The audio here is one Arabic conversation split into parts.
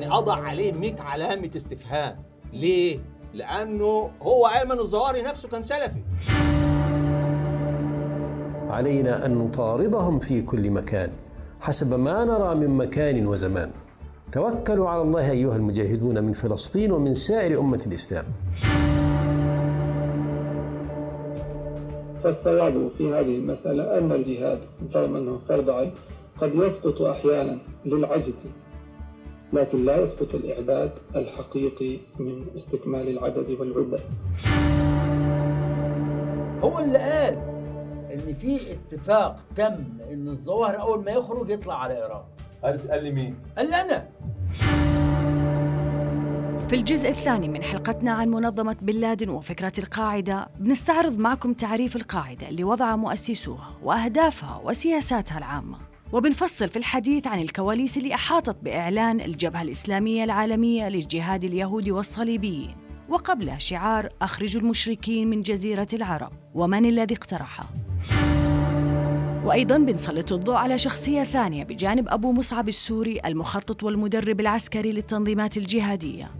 يعني أضع عليه 100 علامة استفهام. ليه؟ لأنه هو أيمن الظواهري نفسه كان سلفي. علينا أن نطاردهم في كل مكان حسب ما نرى من مكان وزمان. توكلوا على الله أيها المجاهدون من فلسطين ومن سائر أمة الإسلام. فالصواب في هذه المسألة أن الجهاد طالما أنه فرض عين قد يسقط أحيانا للعجز. لكن لا يسقط الإعداد الحقيقي من استكمال العدد والعدة. هو اللي قال إن في اتفاق تم إن الظواهر أول ما يخرج يطلع على إيران. قال قال لي مين؟ قال لي أنا. في الجزء الثاني من حلقتنا عن منظمة بن لادن وفكرة القاعدة بنستعرض معكم تعريف القاعدة اللي وضع مؤسسوها وأهدافها وسياساتها العامة. وبنفصل في الحديث عن الكواليس اللي أحاطت بإعلان الجبهة الإسلامية العالمية للجهاد اليهودي والصليبيين. وقبله شعار أخرجوا المشركين من جزيرة العرب. ومن الذي اقترحه؟ وأيضا بنسلط الضوء على شخصية ثانية بجانب أبو مصعب السوري المخطط والمدرب العسكري للتنظيمات الجهادية.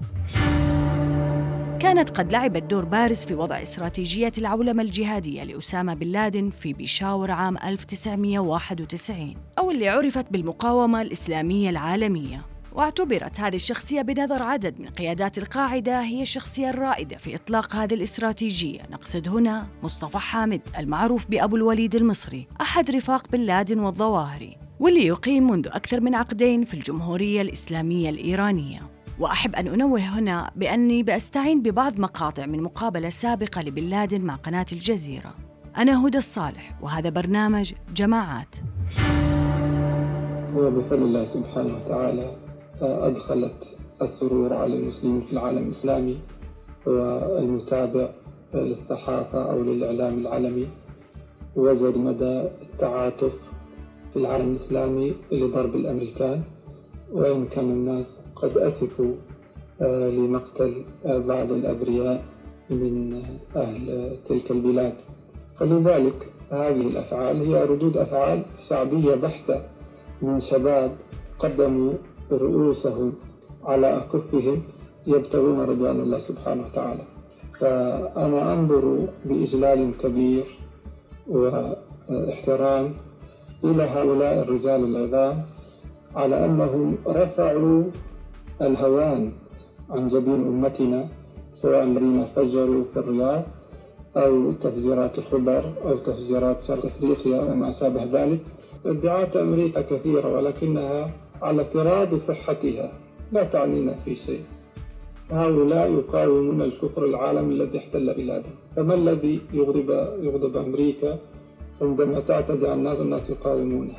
كانت قد لعبت دور بارز في وضع استراتيجية العولمة الجهادية لأسامة بن لادن في بيشاور عام 1991 أو اللي عرفت بالمقاومة الإسلامية العالمية. واعتبرت هذه الشخصية بنظر عدد من قيادات القاعدة هي الشخصية الرائدة في إطلاق هذه الاستراتيجية. نقصد هنا مصطفى حامد المعروف بأبو الوليد المصري أحد رفاق بن لادن والظواهري واللي يقيم منذ أكثر من عقدين في الجمهورية الإسلامية الإيرانية. وأحب أن أنوه هنا بأني بأستعين ببعض مقاطع من مقابلة سابقة لبن لادن مع قناة الجزيرة. أنا هدى الصالح وهذا برنامج جماعات. هو بفضل الله سبحانه وتعالى أدخلت السرور على المسلمين في العالم الإسلامي والمتابع للصحافة أو للإعلام العالمي. وجد مدى التعاطف في العالم الإسلامي لضرب الأمريكان وإن كان الناس قد أسفوا آه، لمقتل آه، بعض الأبرياء من أهل تلك البلاد. فلذلك هذه الأفعال هي ردود أفعال شعبية بحتة من شباب قدموا رؤوسهم على أكفهم يبتغون رضوان الله سبحانه وتعالى. فأنا أنظر بإجلال كبير واحترام إلى هؤلاء الرجال العظام على أنهم رفعوا الهوان عن جبين أمتنا سواء الذين فجروا في الرياض أو تفجيرات خبر أو تفجيرات شرق أفريقيا وما شابه ذلك. ادعاءات أمريكا كثيرة ولكنها على افتراض صحتها لا تعنينا في شيء. هؤلاء يقاومون الكفر العالمي الذي احتل بلادهم. فما الذي يغضب يغضب أمريكا عندما تعتدي على الناس الناس يقاومونها؟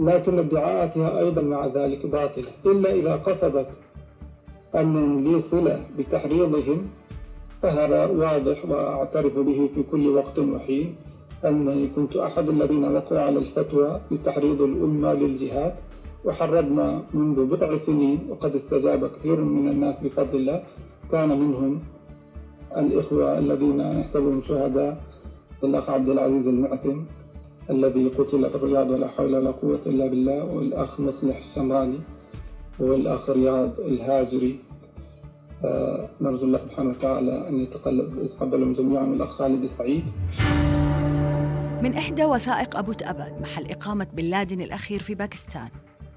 لكن ادعاءاتها أيضا مع ذلك باطلة. إلا إذا قصدت أن لي صلة بتحريضهم فهذا واضح وأعترف به في كل وقت وحين. أنني كنت أحد الذين وقعوا على الفتوى لتحريض الأمة للجهاد وحرضنا منذ بضع سنين وقد استجاب كثير من الناس بفضل الله كان منهم الإخوة الذين نحسبهم شهداء الأخ عبد العزيز المعسم الذي قتل في الرياض ولا حول ولا قوة إلا بالله والأخ مصلح الشمراني. والأخ رياض الهاجري. آه نرجو الله سبحانه وتعالى أن يتقبلهم جميعا والأخ خالد السعيد. من إحدى وثائق أبو تأبد محل إقامة بن لادن الأخير في باكستان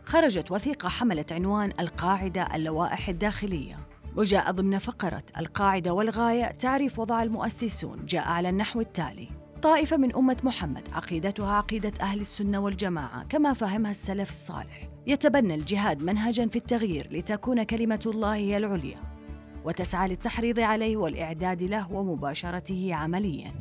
خرجت وثيقة حملت عنوان القاعدة اللوائح الداخلية وجاء ضمن فقرة القاعدة والغاية تعريف وضع المؤسسون جاء على النحو التالي. طائفة من أمة محمد عقيدتها عقيدة أهل السنة والجماعة كما فهمها السلف الصالح. يتبنى الجهاد منهجا في التغيير لتكون كلمة الله هي العليا وتسعى للتحريض عليه والإعداد له ومباشرته عمليا.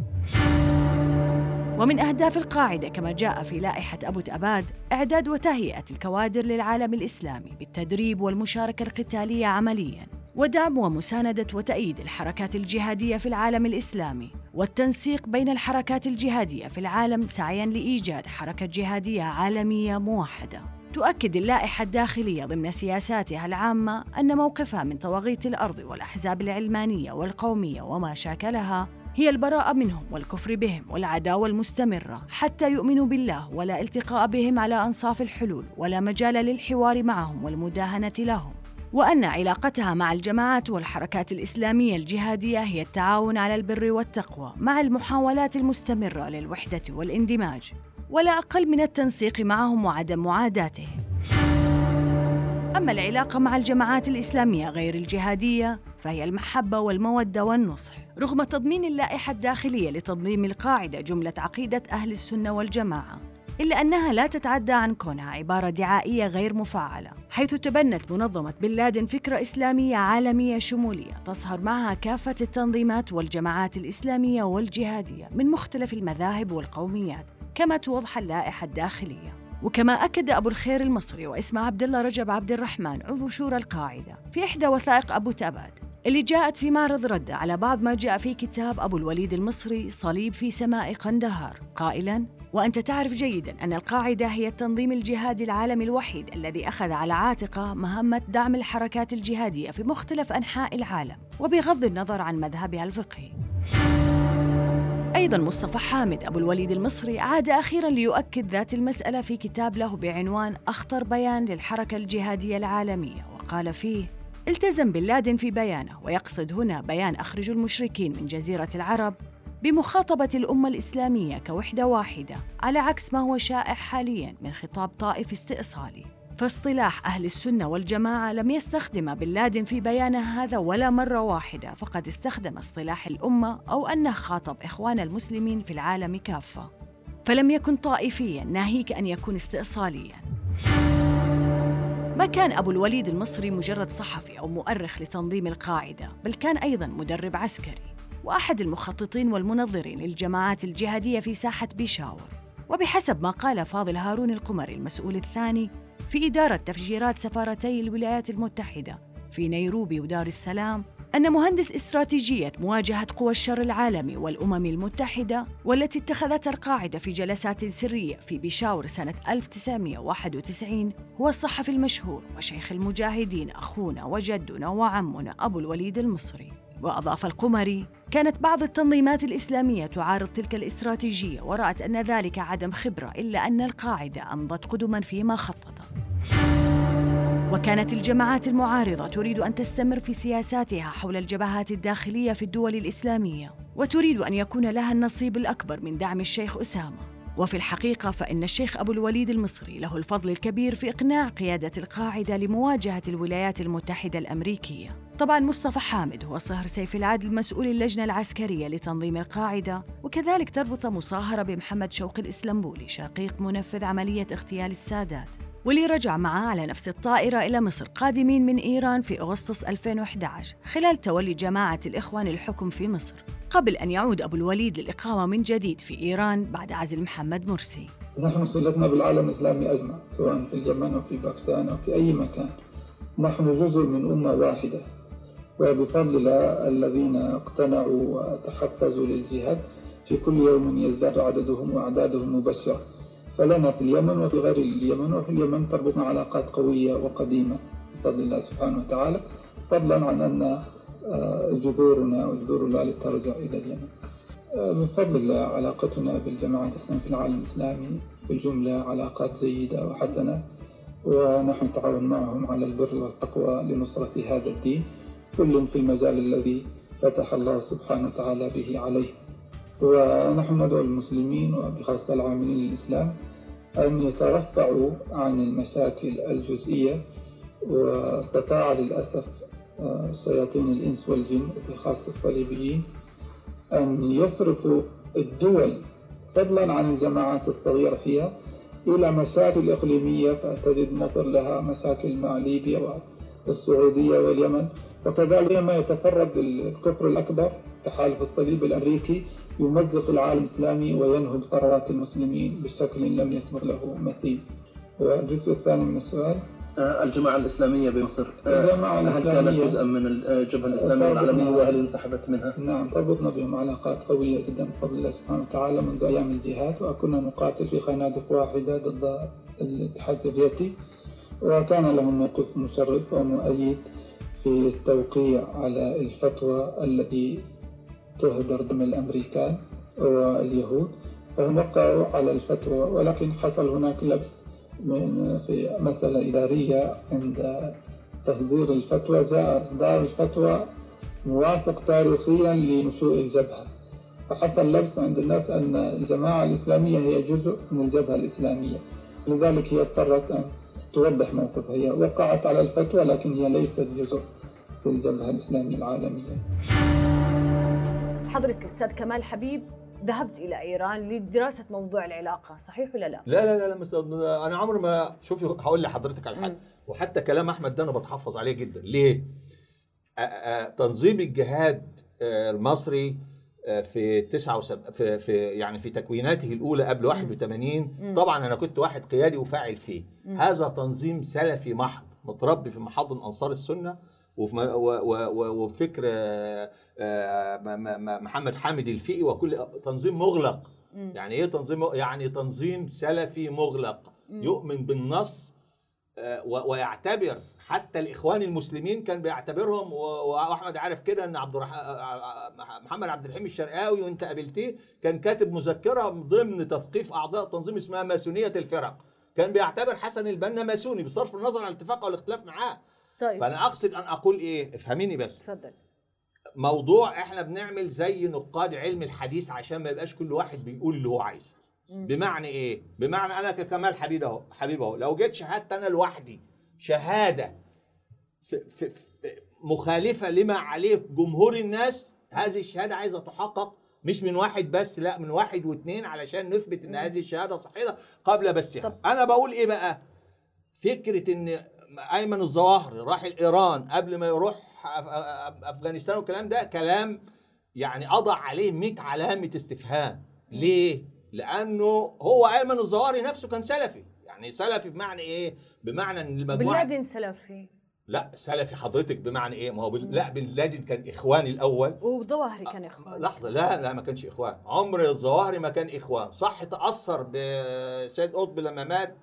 ومن أهداف القاعدة كما جاء في لائحة أبو تأباد إعداد وتهيئة الكوادر للعالم الإسلامي بالتدريب والمشاركة القتالية عملياً. ودعم ومساندة وتأييد الحركات الجهادية في العالم الإسلامي والتنسيق بين الحركات الجهادية في العالم سعياً لإيجاد حركة جهادية عالمية موحدة. تؤكد اللائحة الداخلية ضمن سياساتها العامة أن موقفها من طواغيت الأرض والأحزاب العلمانية والقومية وما شاكلها هي البراءة منهم والكفر بهم والعداوة المستمرة حتى يؤمنوا بالله ولا التقاء بهم على أنصاف الحلول ولا مجال للحوار معهم والمداهنة لهم. وأن علاقتها مع الجماعات والحركات الإسلامية الجهادية هي التعاون على البر والتقوى مع المحاولات المستمرة للوحدة والاندماج ولا أقل من التنسيق معهم وعدم معاداتهم. أما العلاقة مع الجماعات الإسلامية غير الجهادية فهي المحبة والمودة والنصح رغم تضمين اللائحة الداخلية لتنظيم القاعدة جملة عقيدة أهل السنة والجماعة. إلا أنها لا تتعدى عن كونها عبارة دعائية غير مفعلة حيث تبنت منظمة بن لادن فكرة إسلامية عالمية شمولية تصهر معها كافة التنظيمات والجماعات الإسلامية والجهادية من مختلف المذاهب والقوميات كما توضح اللائحة الداخلية. وكما أكد أبو الخير المصري واسمه عبد الله رجب عبد الرحمن عضو شورى القاعدة في إحدى وثائق أبو تأباد اللي جاءت في معرض ردة على بعض ما جاء في كتاب أبو الوليد المصري صليب في سماء قندهار قائلاً وأنت تعرف جيداً أن القاعدة هي التنظيم الجهادي العالمي الوحيد الذي أخذ على عاتقه مهمة دعم الحركات الجهادية في مختلف أنحاء العالم وبغض النظر عن مذهبها الفقهي. أيضا مصطفى حامد أبو الوليد المصري عاد أخيرا ليؤكد ذات المسألة في كتاب له بعنوان أخطر بيان للحركة الجهادية العالمية وقال فيه التزم بن لادن في بيانه ويقصد هنا بيان أخرجوا المشركين من جزيرة العرب بمخاطبة الأمة الإسلامية كوحدة واحدة على عكس ما هو شائع حاليا من خطاب طائفي استئصالي. فاصطلاح أهل السنة والجماعة لم يستخدم بن لادن في بيانه هذا ولا مرة واحدة فقد استخدم اصطلاح الأمة أو أنه خاطب إخوان المسلمين في العالم كافة. فلم يكن طائفيا ناهيك أن يكون استئصاليا. ما كان أبو الوليد المصري مجرد صحفي أو مؤرخ لتنظيم القاعدة بل كان أيضا مدرب عسكري. وأحد المخططين والمنظرين للجماعات الجهادية في ساحة بيشاور وبحسب ما قال فاضل هارون القمري المسؤول الثاني في إدارة تفجيرات سفارتي الولايات المتحدة في نيروبي ودار السلام أن مهندس استراتيجية مواجهة قوى الشر العالمي والأمم المتحدة والتي اتخذتها القاعدة في جلسات سرية في بيشاور سنة 1991 هو الصحفي المشهور وشيخ المجاهدين أخونا وجدنا وعمنا أبو الوليد المصري. وأضاف القمري كانت بعض التنظيمات الإسلامية تعارض تلك الاستراتيجية ورأت أن ذلك عدم خبرة إلا أن القاعدة أمضت قدما فيما خطط. وكانت الجماعات المعارضة تريد أن تستمر في سياساتها حول الجبهات الداخلية في الدول الإسلامية وتريد أن يكون لها النصيب الأكبر من دعم الشيخ أسامة. وفي الحقيقة فإن الشيخ أبو الوليد المصري له الفضل الكبير في إقناع قيادة القاعدة لمواجهة الولايات المتحدة الأمريكية. طبعا مصطفى حامد هو صهر سيف العدل مسؤول اللجنة العسكرية لتنظيم القاعدة وكذلك تربط مصاهرة بمحمد شوقي الإسلامبولي شقيق منفذ عملية اغتيال السادات. واللي رجع معه على نفس الطائرة إلى مصر قادمين من إيران في أغسطس 2011 خلال تولي جماعة الإخوان الحكم في مصر قبل أن يعود أبو الوليد للإقامة من جديد في إيران بعد عزل محمد مرسي. نحن صلتنا بالعالم الإسلامي أجمع سواء في اليمن أو في باكستان أو في أي مكان. نحن جزء من أمة واحدة. وبفضل الله الذين اقتنعوا وتحفزوا للجهاد في كل يوم يزداد عددهم وأعدادهم مبشرة. فلنا في اليمن وفي غير اليمن وفي اليمن تربطنا علاقات قوية وقديمة بفضل الله سبحانه وتعالى. فضلا عن أن آه، جذورنا وجذور الله ترجع إلى اليمن. آه، بفضل الله علاقتنا بالجماعة الإسلامية في العالم الإسلامي في الجملة علاقات جيدة وحسنة ونحن نتعاون معهم على البر والتقوى لنصرة هذا الدين. كل في المجال الذي فتح الله سبحانه وتعالى به عليه. ونحن ندعو المسلمين وبخاصة العاملين للإسلام أن يترفعوا عن المشاكل الجزئية واستطاع للأسف آه، شياطين الإنس والجن وبخاصة الصليبيين أن يصرفوا الدول فضلا عن الجماعات الصغيرة فيها إلى مشاكل إقليمية فتجد مصر لها مشاكل مع ليبيا والسعودية واليمن وكذلك ما يتفرد الكفر الأكبر تحالف الصليب الأمريكي يمزق العالم الإسلامي وينهب ثروات المسلمين بشكل لم يسبق له مثيل. والجزء الثاني من السؤال؟ آه، الجماعة الإسلامية بمصر. آه، الجماعة هل الإسلامية كانت جزءا من الجبهة الإسلامية العالمية وهل انسحبت منها؟ نعم تربطنا بهم علاقات قوية جدا بفضل الله سبحانه وتعالى منذ أيام الجهاد وكنا نقاتل في خنادق واحدة ضد الاتحاد السوفيتي. وكان لهم موقف مشرف ومؤيد في التوقيع على الفتوى التي تهدر دم الأمريكان واليهود. فهم وقعوا على الفتوى ولكن حصل هناك لبس من في مسألة إدارية عند تصدير الفتوى. جاء إصدار الفتوى موافق تاريخيا لنشوء الجبهة. فحصل لبس عند الناس أن الجماعة الإسلامية هي جزء من الجبهة الإسلامية. لذلك هي اضطرت أن توضح موقفها. هي وقعت على الفتوى لكن هي ليست جزء في الجبهة الإسلامية العالمية. حضرتك أستاذ كمال حبيب ذهبت إلى إيران لدراسة موضوع العلاقة صحيح ولا لا؟ لا لا لا, لا أنا عمري ما شوفي هقول لحضرتك على حاجة. وحتى كلام أحمد ده أنا بتحفظ عليه جدا. ليه؟ تنظيم الجهاد المصري في 79 في في يعني في تكويناته الأولى قبل 81 طبعا أنا كنت واحد قيادي وفاعل فيه. هذا تنظيم سلفي محض متربي في محضن انصار السنة. وفكر آه، محمد حامد الفقي وكل تنظيم مغلق. يعني إيه تنظيم يعني تنظيم سلفي مغلق. يؤمن بالنص آه، ويعتبر حتى الإخوان المسلمين كان بيعتبرهم وأحمد عارف كده إن عبد. آه، محمد عبد الرحيم الشرقاوي وأنت قابلتيه كان كاتب مذكره ضمن تثقيف أعضاء تنظيم اسمها ماسونية الفرق. كان بيعتبر حسن البنا ماسوني بصرف النظر عن الاتفاق أو الاختلاف معاه. طيب. فأنا أقصد أن أقول إيه؟ افهميني بس. تفضل موضوع إحنا بنعمل زي نقاد علم الحديث عشان ما يبقاش كل واحد بيقول اللي هو عايزه. بمعنى إيه؟ بمعنى أنا ككمال حبيب أهو حبيب أهو لو جيت شهدت أنا لوحدي شهادة في في في مخالفة لما عليه جمهور الناس هذه الشهادة عايزة تحقق مش من واحد بس لا من واحد واثنين علشان نثبت إن هذه الشهادة صحيحة قبل بثها طب. أنا بقول إيه بقى؟ فكرة إن أيمن الظواهري راح ايران قبل ما يروح أفغانستان والكلام ده كلام يعني أضع عليه 100 علامة استفهام. ليه؟ لأنه هو أيمن الظواهري نفسه كان سلفي. يعني سلفي بمعنى إيه؟ بمعنى إن بن المجموعه لادن سلفي. لا سلفي حضرتك بمعنى إيه؟ ما هو بن... لا بن لادن كان إخواني الأول. وظواهري كان اخوان لحظة لا لا ما كانش إخوان. عمر الظواهري ما كان إخوان. صح تأثر بسيد قطب لما مات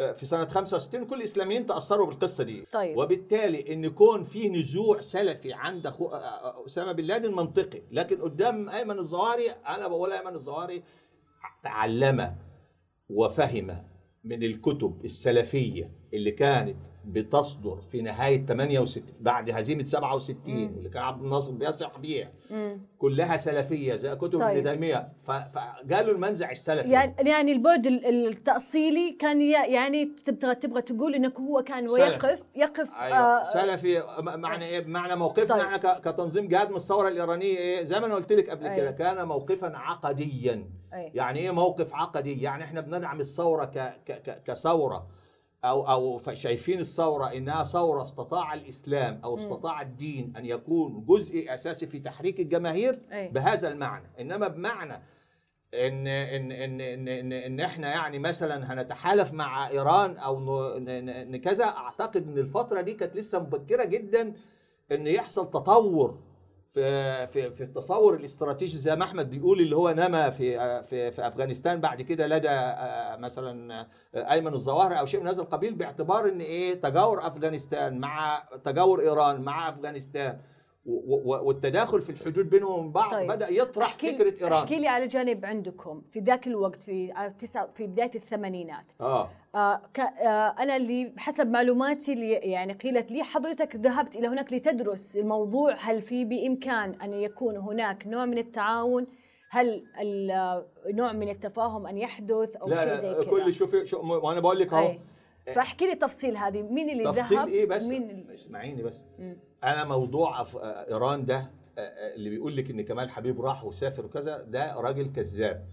في سنة 65 كل الاسلاميين تأثروا بالقصة دي طيب. وبالتالي إن يكون فيه نزوع سلفي عند آه، أسامة بن لادن منطقي لكن قدام أيمن الظواهري أنا بقول أيمن الظواهري تعلم وفهم من الكتب السلفية اللي كانت بتصدر في نهاية 68 بعد هزيمة 67 واللي كان عبد الناصر بيصح بيها مم. كلها سلفية زي كتب طيب. ابن تيميه ف- فقالوا المنزع السلفي يعني يعني البعد ال- التأصيلي كان يعني تبغى تبغى تقول انه هو كان. ويقف يقف أيوه آه، سلفي معنى إيه بمعنى موقفنا طيب. إحنا كتنظيم جهاد من الثورة الإيرانية إيه زي ما أنا قلت لك قبل أيوة. كده كان موقفا عقديا أي. يعني إيه موقف عقدي يعني إحنا بندعم الثورة ك ك ك كثورة أو أو شايفين الثورة إنها ثورة استطاع الإسلام أو استطاع الدين أن يكون جزء أساسي في تحريك الجماهير. بهذا المعنى إنما بمعنى إن إن إن إن إن, إن إحنا يعني مثلا هنتحالف مع إيران أو كذا أعتقد إن الفترة دي كانت لسه مبكرة جدا إن يحصل تطور في في في التصور الاستراتيجي زي ما أحمد بيقول اللي هو نما في في في أفغانستان بعد كده لدى آه، مثلا آه، أيمن الظواهر أو شيء من هذا القبيل باعتبار إن إيه تجاور أفغانستان مع تجاور إيران مع أفغانستان. والتداخل في الحدود بينهم وبين بعض طيب. بدأ يطرح فكرة إيران. احكي لي على جانب عندكم في ذاك الوقت في آه، تسعة في بداية الثمانينات. آه. آه ك- آه أنا اللي حسب معلوماتي اللي يعني قيلت لي حضرتك ذهبت إلى هناك لتدرس الموضوع. هل في بإمكان أن يكون هناك نوع من التعاون؟ هل آه، نوع من التفاهم أن يحدث أو لا شيء زي كذا؟ كل شوفي شو وأنا بقول لك أهو. فاحكي لي تفصيل هذه. مين اللي تفصيل ذهب؟ إيه بس؟ مين اللي... اسمعيني بس. مم. أنا موضوع. آه، إيران ده آه، آه، اللي بيقول لك إن كمال حبيب راح وسافر وكذا ده راجل كذاب.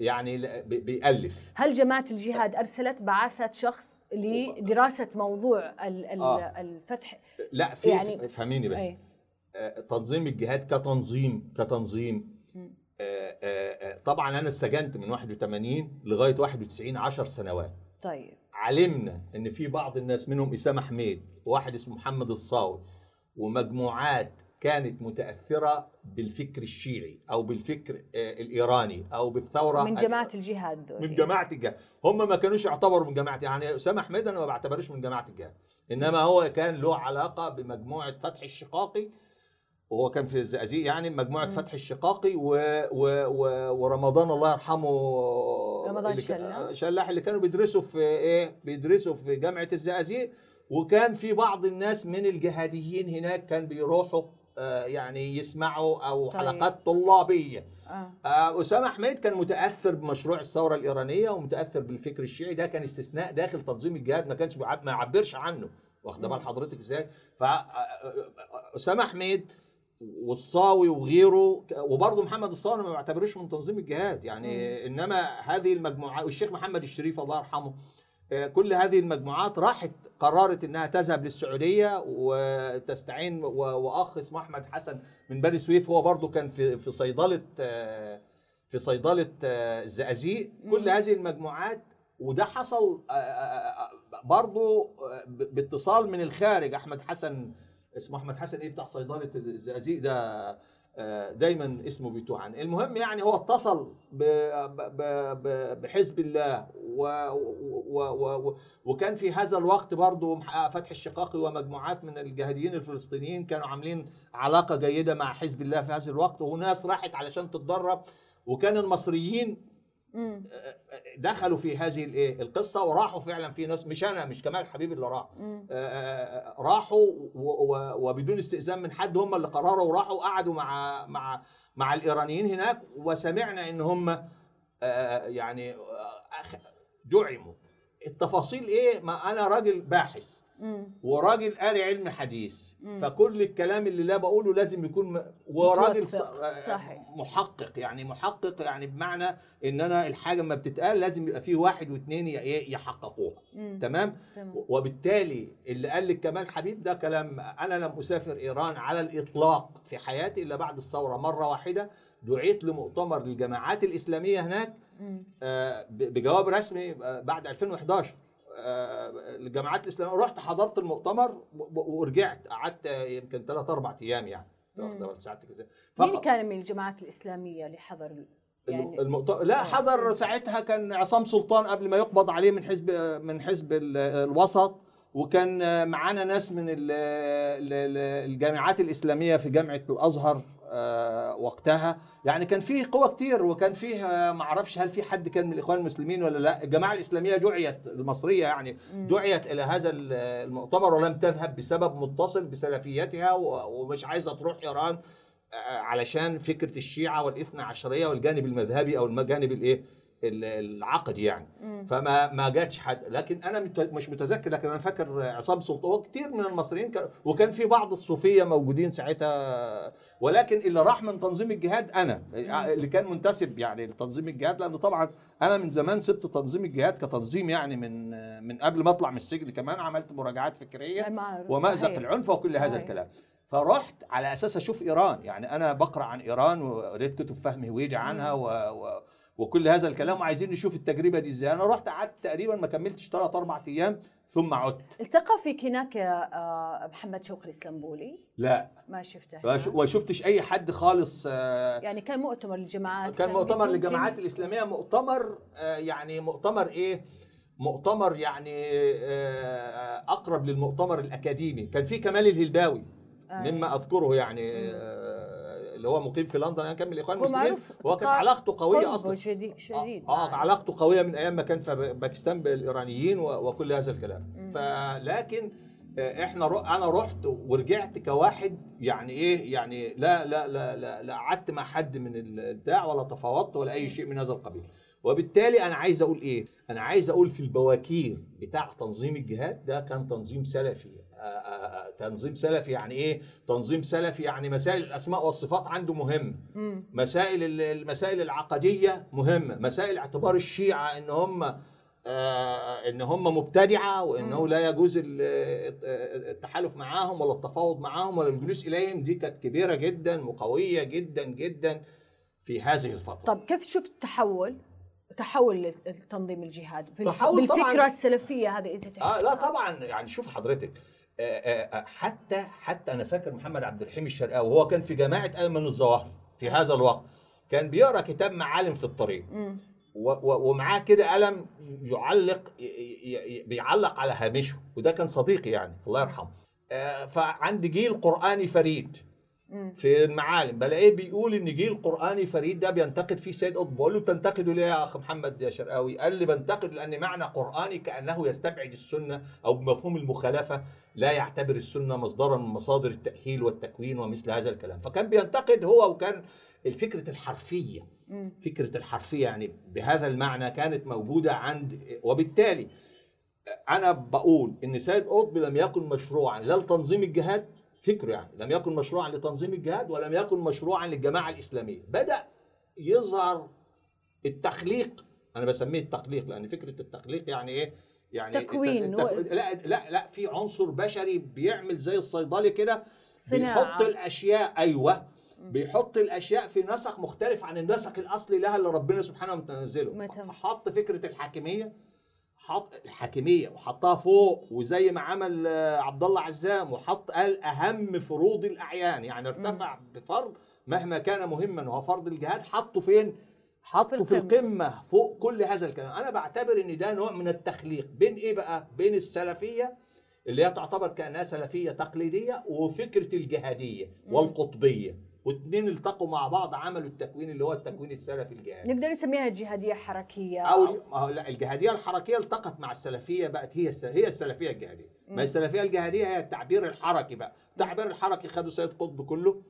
يعني بيألف. هل جماعة الجهاد أرسلت بعثة شخص لدراسة موضوع ال- ال-. الفتح؟ لا في يعني- فهميني بس. أي. تنظيم الجهاد كتنظيم كتنظيم. طبعا أنا اتسجنت من 81 لغاية 91 10 سنوات. طيب. علمنا إن في بعض الناس منهم إسامة حميد وواحد اسمه محمد الصاوي ومجموعات كانت متأثرة بالفكر الشيعي أو بالفكر آه، الإيراني أو بالثورة من جماعة الجهاد دول. من جماعة الجهاد. هم ما كانوش يعتبروا من جماعة يعني أسامة حميد أنا ما بعتبروش من جماعة الجهاد. إنما هو كان له علاقة بمجموعة فتح الشقاقي وهو كان في الزقازيق يعني مجموعة مم. فتح الشقاقي و... و... و... ورمضان الله يرحمه رمضان اللي كان- شلاح. شلاح اللي كانوا بيدرسوا في إيه؟ بيدرسوا في جامعة الزقازيق. وكان في بعض الناس من الجهاديين هناك كان بيروحوا آه، يعني يسمعوا أو طيب. حلقات طلابية. آه. آه، أسامة حميد كان متأثر بمشروع الثورة الإيرانية ومتأثر بالفكر الشيعي ده كان استثناء داخل تنظيم الجهاد ما كانش بيعب- ما يعبرش عنه. واخدة بال حضرتك إزاي؟ ف آه، أسامة حميد والصاوي وغيره وبرضه محمد الصاوي ما بعتبروش من تنظيم الجهاد. يعني إنما هذه المجموعات والشيخ محمد الشريف الله يرحمه كل هذه المجموعات راحت قررت إنها تذهب للسعودية وتستعين وأخ اسمه أحمد حسن من بني سويف هو برضه كان في في صيدلة آه، في صيدلة آه، الزقازيق كل هذه المجموعات وده حصل آه، آه، آه، برضه آه، باتصال من الخارج. أحمد حسن اسمه أحمد حسن إيه بتاع صيدلة الزقازيق ده آه، دايما اسمه بيتوه عنه. المهم يعني هو اتصل بحزب الله و و و وكان في هذا الوقت برضه فتح الشقاقي ومجموعات من الجهاديين الفلسطينيين كانوا عاملين علاقة جيدة مع حزب الله في هذا الوقت وناس راحت علشان تتدرب وكان المصريين مم. دخلوا في هذه الايه القصة وراحوا فعلا في ناس مش أنا مش كمال حبيب اللي راح مم. آه، آه، راحوا وبدون استئذان من حد هم اللي قرروا وراحوا قعدوا مع مع مع الإيرانيين هناك وسمعنا إن هم آه، يعني آه، دعموا التفاصيل إيه ما أنا راجل باحث. وراجل قاري علم حديث. فكل الكلام اللي لا بقوله لازم يكون. وراجل. محقق يعني محقق يعني بمعنى إن أنا الحاجة ما بتتقال لازم يبقى فيه واحد واثنين يحققوها. تمام تمام. وبالتالي اللي قال لك كمال حبيب ده كلام أنا لم أسافر إيران على الإطلاق في حياتي إلا بعد الثورة مرة واحدة دعيت لمؤتمر للجماعات الإسلامية هناك. آه، بجواب رسمي آه، بعد 2011 آه، الجامعات الاسلاميه رحت حضرت المؤتمر ورجعت قعدت آه، يمكن ثلاث أربع أيام يعني. إزاي مين كان من الجماعات الإسلامية اللي حضر يعني؟ المؤتمر لا حضر ساعتها كان عصام سلطان قبل ما يقبض عليه من حزب من حزب ال- الوسط وكان معانا ناس من ال- ال- ال- الجامعات الإسلامية في جامعة الأزهر. آه، وقتها. يعني كان فيه قوى كتير وكان فيه آه، ما أعرفش هل في حد كان من الاخوان المسلمين ولا لا. الجماعة الإسلامية دعيت المصرية يعني دعيت إلى هذا ال- المؤتمر ولم تذهب بسبب متصل بسلفيتها ومش عايزة تروح إيران آه، علشان فكرة الشيعة والإثنى عشرية والجانب المذهبي أو الجانب الإيه؟ ال- العقدي يعني. فما ما جاتش حد. لكن أنا مش متذكر لكن أنا فاكر عصام سلطان وكتير من المصريين كان وكان في بعض الصوفية موجودين ساعتها. ولكن اللي راح من تنظيم الجهاد أنا اللي كان منتسب يعني لتنظيم الجهاد لأن طبعا أنا من زمان سبت تنظيم الجهاد كتنظيم يعني من من قبل ما أطلع من السجن كمان عملت مراجعات فكرية صحيح. العنف وكل هذا صحيح. الكلام. فرحت على أساس أشوف إيران. يعني أنا بقرأ عن إيران وقريت كتب فهم هويجة عنها و... و... وكل هذا الكلام وعايزين نشوف التجربة دي إزاي. أنا رحت قعدت تقريبا ما كملتش ثلاث أربع أيام ثم عدت. التقى فيك هناك آه، محمد شوقي الاسلمبولي لا. ما شفته ما شفتش أي حد خالص آه، يعني كان مؤتمر للجماعات كان مؤتمر يمكن- للجماعات الإسلامية مؤتمر آه، يعني مؤتمر إيه؟ مؤتمر يعني أقرب للمؤتمر الأكاديمي. كان في كمال الهلباوي. مما أذكره يعني اللي هو مقيم في لندن أنا كان من الإخوان المسلمين. هو كانت علاقته قوية أصلا. شديد شديد. آه معه. علاقته قوية من أيام ما كان في باكستان بالإيرانيين وكل هذا الكلام. فلكن آه، إحنا رو أنا رحت ورجعت كواحد يعني إيه يعني لا لا لا لا, لا قعدت مع حد من البتاع ولا تفاوضت ولا أي شيء من هذا القبيل. وبالتالي أنا عايز أقول إيه؟ أنا عايز أقول في البواكير بتاع تنظيم الجهاد ده كان تنظيم سلفي. تنظيم سلفي يعني إيه؟ تنظيم سلفي يعني مسائل الأسماء والصفات عنده مهم. مسائل ال- المسائل العقدية مهمه مسائل اعتبار الشيعة إن هم إن هم مبتدعة وإنه لا يجوز ال- التحالف معاهم ولا التفاوض معاهم ولا الجلوس إليهم. دي كانت كبيرة جدا وقوية جدا جدا في هذه الفترة. طب كيف شفت تحول تحول لتنظيم الجهاد. تحول طبعاً. بالفكرة السلفية هذه أنت آه لا. طبعا. يعني شوف حضرتك آه، آه، آه، حتى حتى أنا فاكر محمد عبد الرحيم الشرقاوي وهو كان في جماعة ايمن الظواهر في هذا الوقت كان بيقرأ كتاب معالم في الطريق. ومعاه كده قلم يعلق بيعلق على هامشه وده كان صديقي يعني الله يرحمه. آه، فعندي جيل قرآني فريد في المعالم. بلاقيه بيقول إن جيل قرآني فريد ده بينتقد فيه سيد قطب بقول له بتنتقده ليه يا أخ محمد يا شرقاوي؟ قال لي بنتقد لأن معنى قرآني كأنه يستبعد السنة أو بمفهوم المخالفة لا يعتبر السنة مصدرا من مصادر التأهيل والتكوين ومثل هذا الكلام. فكان بينتقد هو وكان الفكرة الحرفية فكرة الحرفية يعني بهذا المعنى كانت موجودة عند وبالتالي أنا بقول إن سيد قطب لم يكن مشروعا لا لتنظيم الجهاد فكره يعني لم يكن مشروعا لتنظيم الجهاد ولم يكن مشروعا للجماعة الإسلامية بدأ يظهر التخليق أنا بسميه التخليق لأن فكرة التخليق يعني إيه يعني تكوين. الت- الت- لا لا لا في عنصر بشري بيعمل زي الصيدلي كده. بيحط الأشياء أيوه بيحط الأشياء في نسق مختلف عن النسق الأصلي لها اللي ربنا سبحانه متنزله. حط فكرة الحاكمية حط الحاكمية وحطها فوق وزي ما عمل آه، عبد الله عزام وحط قال أهم فروض الأعيان يعني ارتفع بفرض مهما كان مهما وهو فرض الجهاد حطه فين؟ حطه في. القمة فوق كل هذا الكلام أنا بعتبر إن ده نوع من التخليق بين إيه بقى؟ بين السلفية اللي هي تعتبر كأنها سلفية تقليدية وفكرة الجهادية والقطبية والاثنين التقوا مع بعض عملوا التكوين اللي هو التكوين السلفي الجهادي. نقدر نسميها جهادية حركية. أو هو لا الجهادية الحركية التقت مع السلفية بقت هي هي السلفية الجهادية. ما السلفية الجهادية هي التعبير الحركي بقى. التعبير الحركي خدوا سيد قطب كله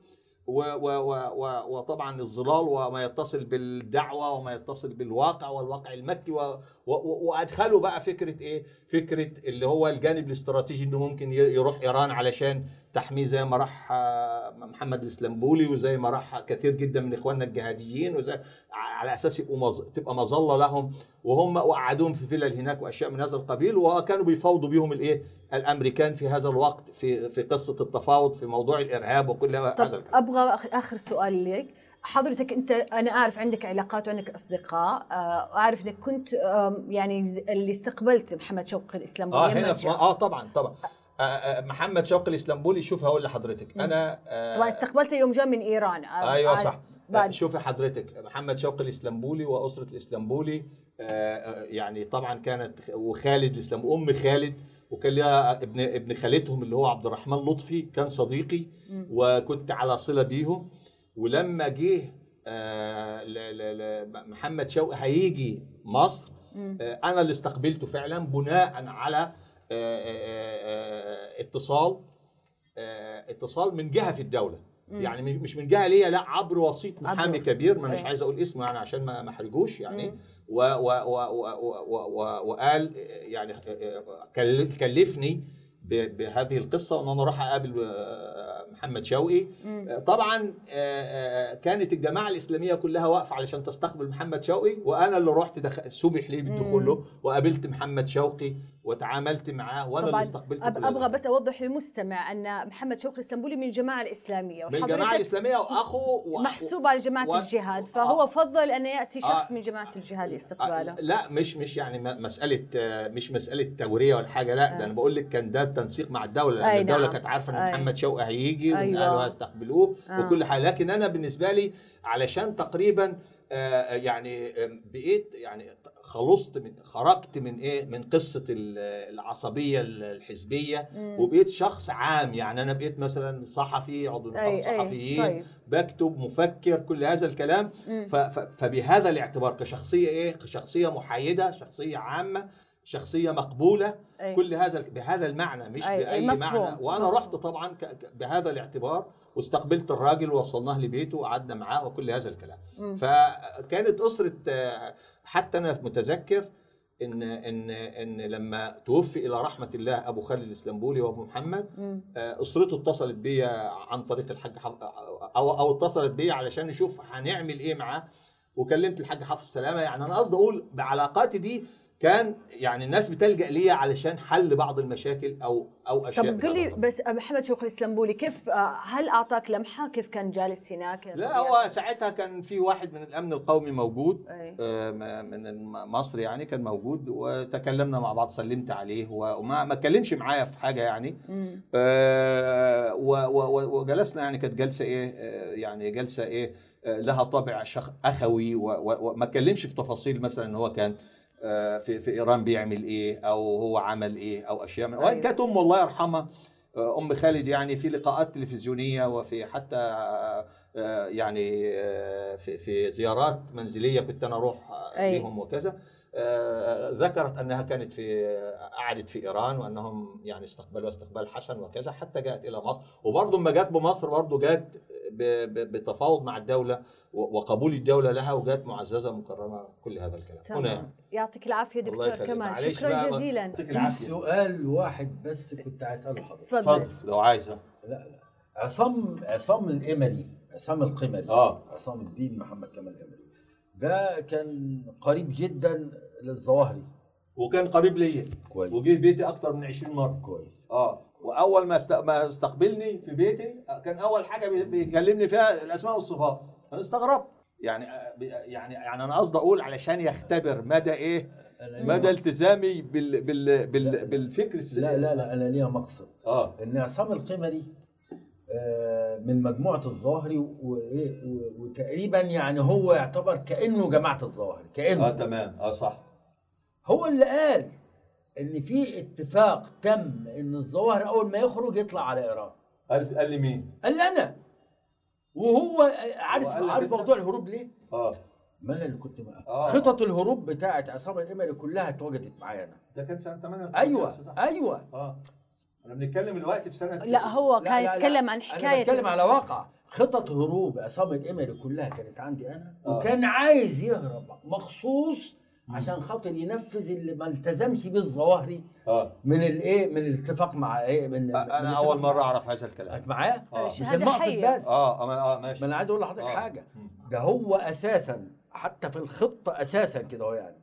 و و و و وطبعا الظلال وما يتصل بالدعوة وما يتصل بالواقع والواقع المكي و و وأدخلوا بقى فكرة إيه؟ فكرة اللي هو الجانب الاستراتيجي إنه ممكن يروح إيران علشان تحميه زي ما راح آه، محمد الإسلامبولي وزي ما راح كثير جدا من إخواننا الجهاديين وزي على أساس يبقوا مظ... تبقى مظلة لهم وهم وقعدوهم في فلل هناك وأشياء من هذا القبيل وكانوا بيفاوضوا بيهم الإيه؟ الأمريكان في هذا الوقت في في قصة التفاوض في موضوع الإرهاب وكل هذا الكلام أبغى آخر سؤال لك حضرتك أنت أنا أعرف عندك علاقات وعندك أصدقاء آه، أعرف أنك كنت يعني اللي استقبلت محمد شوقي الاسلامي آه هنا. آه طبعا طبعا محمد شوقي الاسلامبولي شوف هقول لحضرتك. أنا طبعا استقبلته يوم جاء من إيران. أيوه صح. بعد. شوفي حضرتك محمد شوقي الاسلامبولي وأسرة الاسلامبولي آه، يعني طبعا كانت وخالد الاسلام أم خالد وكان لها ابن ابن خالتهم اللي هو عبد الرحمن لطفي كان صديقي وكنت على صلة بيهم. ولما جه محمد شوقي هيجي مصر أنا اللي استقبلته فعلا بناء على اتصال آه، اتصال من جهة في الدولة يعني مش- مش من جهة ليا لا عبر وسيط محامي. كبير ما مش أيوة. عايز أقول اسمه يعني عشان ما أحرجوش يعني و و و و و و وقال يعني كل- كلفني بهذه القصة وان أنا أروح أقابل آه، محمد شوقي آه، طبعا آه، آه، كانت الجماعة الإسلامية كلها واقفة علشان تستقبل محمد شوقي وأنا اللي رحت دخ... سمح لي بالدخول له وقابلت محمد شوقي وتعاملت معاه وأنا اللي طبعا استقبلته أب أبغى. بس أوضح للمستمع أن محمد شوقي الاسلامبولي من الجماعة الإسلامية من الجماعة الإسلامية واخوه و... محسوب على جماعة و- الجهاد آه. فهو فضل أن يأتي شخص آه. من جماعة الجهاد آه، لاستقباله لا مش مش يعني مسألة آه، مش مسألة تورية ولا حاجة لا ده أنا بقول لك كان ده التنسيق مع الدولة الدولة نعم. كانت عارفة إن. محمد شوقي هيجي وإن أيوة. اهله هيستقبلوه آه. وكل حاجة لكن أنا بالنسبة لي علشان تقريبا آه، يعني آه، بقيت يعني خلصت من خرجت من إيه من قصة ال- العصبية الحزبية وبقيت شخص عام يعني أنا بقيت مثلا صحفي عضو نقابة. صحفيين طيب. بكتب مفكر كل هذا الكلام فبهذا الاعتبار كشخصية إيه كشخصية محايدة شخصية عامة شخصية مقبولة أي. كل هذا بهذا المعنى مش أي، بأي مفهوم، معنى. وأنا مفهوم. رحت طبعا بهذا الاعتبار واستقبلت الراجل ووصلناه لبيته وقعدنا معاه وكل هذا الكلام. فكانت أسرة حتى أنا متذكر إن إن إن لما توفي إلى رحمة الله أبو خالد الإسلامبولي وأبو محمد آه، أسرته اتصلت بيا عن طريق الحاج حف... أو أو اتصلت بيا علشان نشوف هنعمل إيه معاه. وكلمت الحاج حافظ سلامة يعني أنا قصدي أقول بعلاقاتي دي كان يعني الناس بتلجأ ليا علشان حل بعض المشاكل أو أو أشياء طب قل لي. بس محمد شوقي الاسلامبولي كيف آه، هل أعطاك لمحة كيف كان جالس هناك لا هو ساعتها كان في واحد من الأمن القومي موجود أي. آه، من مصر يعني كان موجود وتكلمنا مع بعض سلمت عليه وما ما اتكلمش معايا في حاجة يعني آه، وجلسنا يعني كانت جلسة إيه آه، يعني جلسة إيه لها طابع شخ أخوي وما اتكلمش في تفاصيل مثلا إن هو كان في في إيران بيعمل إيه أو هو عمل إيه أو أشياء من وان أيوة. كانت امه الله يرحمها آه، أم خالد يعني في لقاءات تلفزيونية وفي حتى آه، آه، يعني آه، في في زيارات منزلية كنت أنا أروح آه، أي. لهم وكذا آه، ذكرت أنها كانت في قعدت في إيران وأنهم يعني استقبلوا استقبال حسن وكذا حتى جاءت إلى مصر وبرضه لما جت بمصر برضه جت بتفاوض مع الدولة وقبول الدولة لها وجات معززة مكرمة كل هذا الكلام. هنا. تمام يعطيك العافية دكتور. كمال شكرا جزيلا. يعطيك في سؤال واحد بس كنت عايز أسأله حضرتك. تفضل اتفضل لو عايزه لا لا. عصام عصام الإمري عصام القمري. آه. عصام الدين محمد كمال الإمري. ده كان قريب جدا للظواهري. وكان قريب ليا. كويس. وجه بيتي أكتر من 20 مرة. كويس. آه. وأول ما است... ما استقبلني في بيتي كان أول حاجة بي- بيكلمني فيها الأسماء والصفات. أنا استغربت. يعني يعني يعني أنا قصدي أقول علشان يختبر مدى إيه؟ مدى التزامي بال... بال... بال... بالفكر السليم لا لا لا أنا ليها مقصد. آه. إن عصام القمري آه، من مجموعة الظواهري وايه و- وتقريبا يعني هو يعتبر كأنه جماعة الظواهري كأنه. آه تمام. آه صح. هو اللي قال إن في اتفاق تم إن الظواهر أول ما يخرج يطلع على إيران. قال قال لي مين؟ قال لي أنا. وهو عارف عارف؟ موضوع الهروب ليه؟ آه ما أنا اللي كنت معاه آه. خطط الهروب بتاعت عصام الامري كلها اتوجدت معايا أنا ده كان سنة 8 أيوه أيوه آه أنا بنتكلم دلوقتي في سنة لا هو لا، كان. يتكلم عن أنا حكاية بتكلم على واقع خطط هروب عصام الامري كلها كانت عندي أنا آه. وكان عايز يهرب مخصوص عشان خاطر ينفذ اللي ما التزمش بيه الظواهري آه. من الايه؟ من الاتفاق مع إيه؟ من من أنا الاتفاق أول مرة أعرف هذا الكلام. معايا؟ آه. مش المقصد. بس. آه آه, آه ماشي ما أنا عايز أقول لحضرتك آه. حاجة. ده هو أساسا حتى في الخطة أساسا كده هو يعني.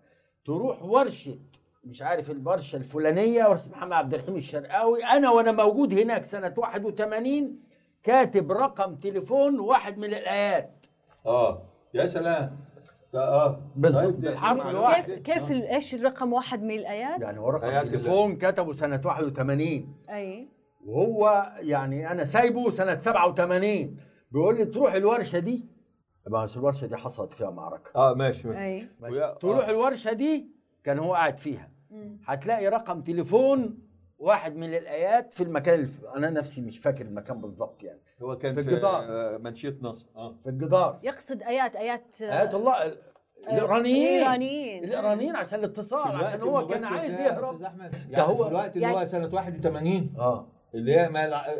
تروح ورشة مش عارف الورشة الفلانية ورشة محمد عبد الرحيم الشرقاوي. أنا وأنا موجود هناك سنة 81 كاتب رقم تليفون واحد من الآيات. آه. يا سلام. آه بالظبط، طيب، بالحرف. الواحد. كيف كيف إيش الرقم واحد من الآيات؟ يعني هو رقم. تليفون كتبه سنة 81 أي وهو يعني أنا سايبه سنة 87 بيقول لي تروح الورشة دي بس الورشة دي حصلت فيها معركة آه ماشي ماشي أي ويا- تروح آه. الورشة دي كان هو قاعد فيها. هتلاقي رقم تليفون واحد من الآيات في المكان الف... أنا نفسي مش فاكر المكان بالظبط يعني. هو كان في في, الجدار. آه، منشية نصر. آه. في الجدار. يقصد ايات آيات آيات الله. ال- الإيرانيين. الإيرانيين. الإيرانيين عشان الاتصال عشان هو كان عايز يهرب. ده يعني هو- في الوقت اللي يعني- هو سنه 81 آه. اللي هي ما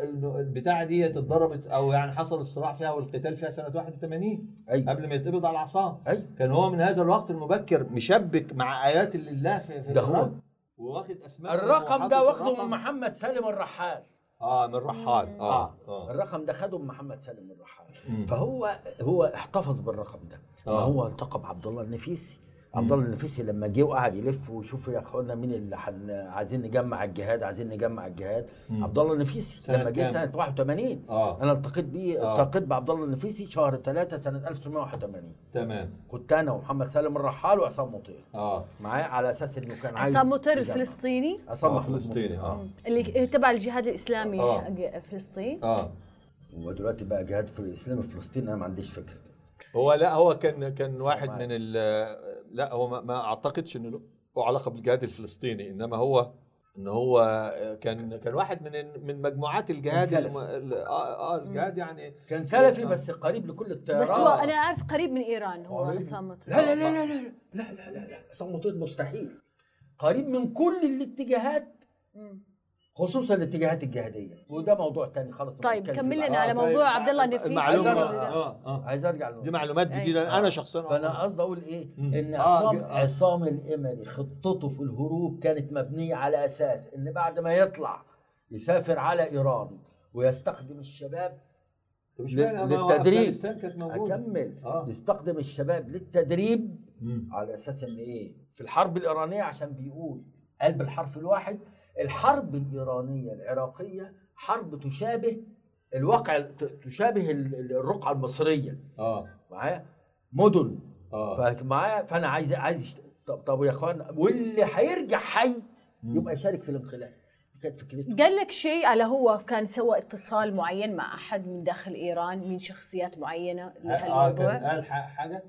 البتاعة دي اتضربت أو يعني حصل الصراع فيها والقتال فيها سنة 81 أيوه قبل ما يتقبض على العصام. أيوه كان هو من هذا الوقت المبكر مشبك مع آيات الله في, في ده هو. واخد أسماء الرقم ده واخده. من محمد سالم الرحال. آه من رحال. آه آه. آه. الرقم ده خده من محمد سالم الرحال. فهو هو احتفظ بالرقم ده. ما آه. هو التقى بعبد الله النفيسي. عبد الله النفيسي لما جه وقعد يلف ويشوف يا اخوانا مين اللي حن عايزين نجمع الجهاد عايزين نجمع الجهاد. عبد الله النفيسي سنة لما جه؟ سنة 81 آه أنا التقيت بيه آه. التقيت بعبد الله النفيسي شهر 3 سنة 1981 تمام كنت أنا ومحمد سالم الرحال وعصام مطير آه معايا على أساس إنه كان عايز عصام يجمع. الفلسطيني عصام آه، فلسطيني مطير. آه اللي تبع الجهاد الإسلامي آه. فلسطين آه ودلوقتي بقى جهاد في الإسلام في فلسطين أنا ما عنديش فكرة هو لا هو كان كان واحد. من ال لا هو ما, ما اعتقدش انه له علاقه بالجهاد الفلسطيني انما هو ان هو كان كان واحد من من مجموعات الجهاد آه آه الجهاد يعني كان سلفي آه. بس قريب لكل التيارات بس هو أنا اعرف قريب من ايران هو. عصام لا لا لا لا لا لا لا لا لا عصام مستحيل قريب من كل الاتجاهات مم. خصوصا الاتجاهات الجهادية وده موضوع تاني خالص طيب كمل لنا بعدين. على موضوع عبد الله النفيسي المعلومه عايز ولا- آه آه عايز أرجع. دي معلومات. جديدة أنا آه. شخصيا فأنا قصدي أقول إيه مم. إن آه، عصام آه. عصام الامري خطته في الهروب كانت مبنية على أساس إن بعد ما يطلع يسافر على إيران ويستخدم الشباب للتدريب. أفغانستان كانت موجودة أكمل آه. يستخدم الشباب للتدريب مم. على أساس إن إيه في الحرب الإيرانية عشان بيقول قلب الحرف الواحد الحرب الإيرانية العراقية حرب تشابه الواقع ت- تشابه ال- ال- الرقعة المصرية. آه. معايا؟ مدن. آه. فمعايا فأنا عايز عايز طب طب يا إخوان واللي هيرجع حي. يبقى يشارك في الانقلاب. كانت فكرته قال لك شيء على هو كان سوى اتصال معين مع أحد من داخل إيران من شخصيات معينة آه كان لهالموضوع قال ح- حاجة؟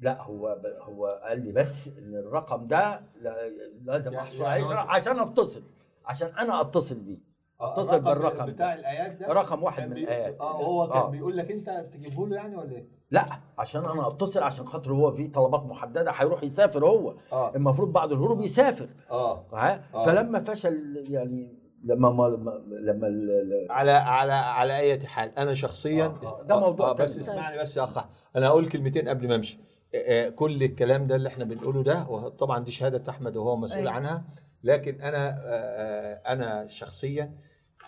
لا هو ب- هو قال لي بس إن الرقم ده لا- لازم يعني- أحصل يعني عشان أتصل عشان أنا أتصل بيه أتصل بالرقم بتاع الآيات ده رقم واحد من الآيات. آه هو كان آه. بيقول لك أنت تجيبه له يعني ولا إيه؟ لا عشان أنا أتصل عشان خاطر هو في طلبات محددة هيروح يسافر هو آه المفروض بعد الهروب يسافر آه ها؟ آه. فلما فشل يعني لما ما ما- لما على على على أي حال أنا شخصيا آه، آه. ده موضوع آه بس تاني. اسمعني بس يا أخ أنا هقول كلمتين قبل ما أمشي آه، آه، كل الكلام ده اللي إحنا بنقوله ده وطبعا دي شهادة أحمد وهو مسؤول أيوة. عنها لكن أنا آه، آه، أنا شخصيا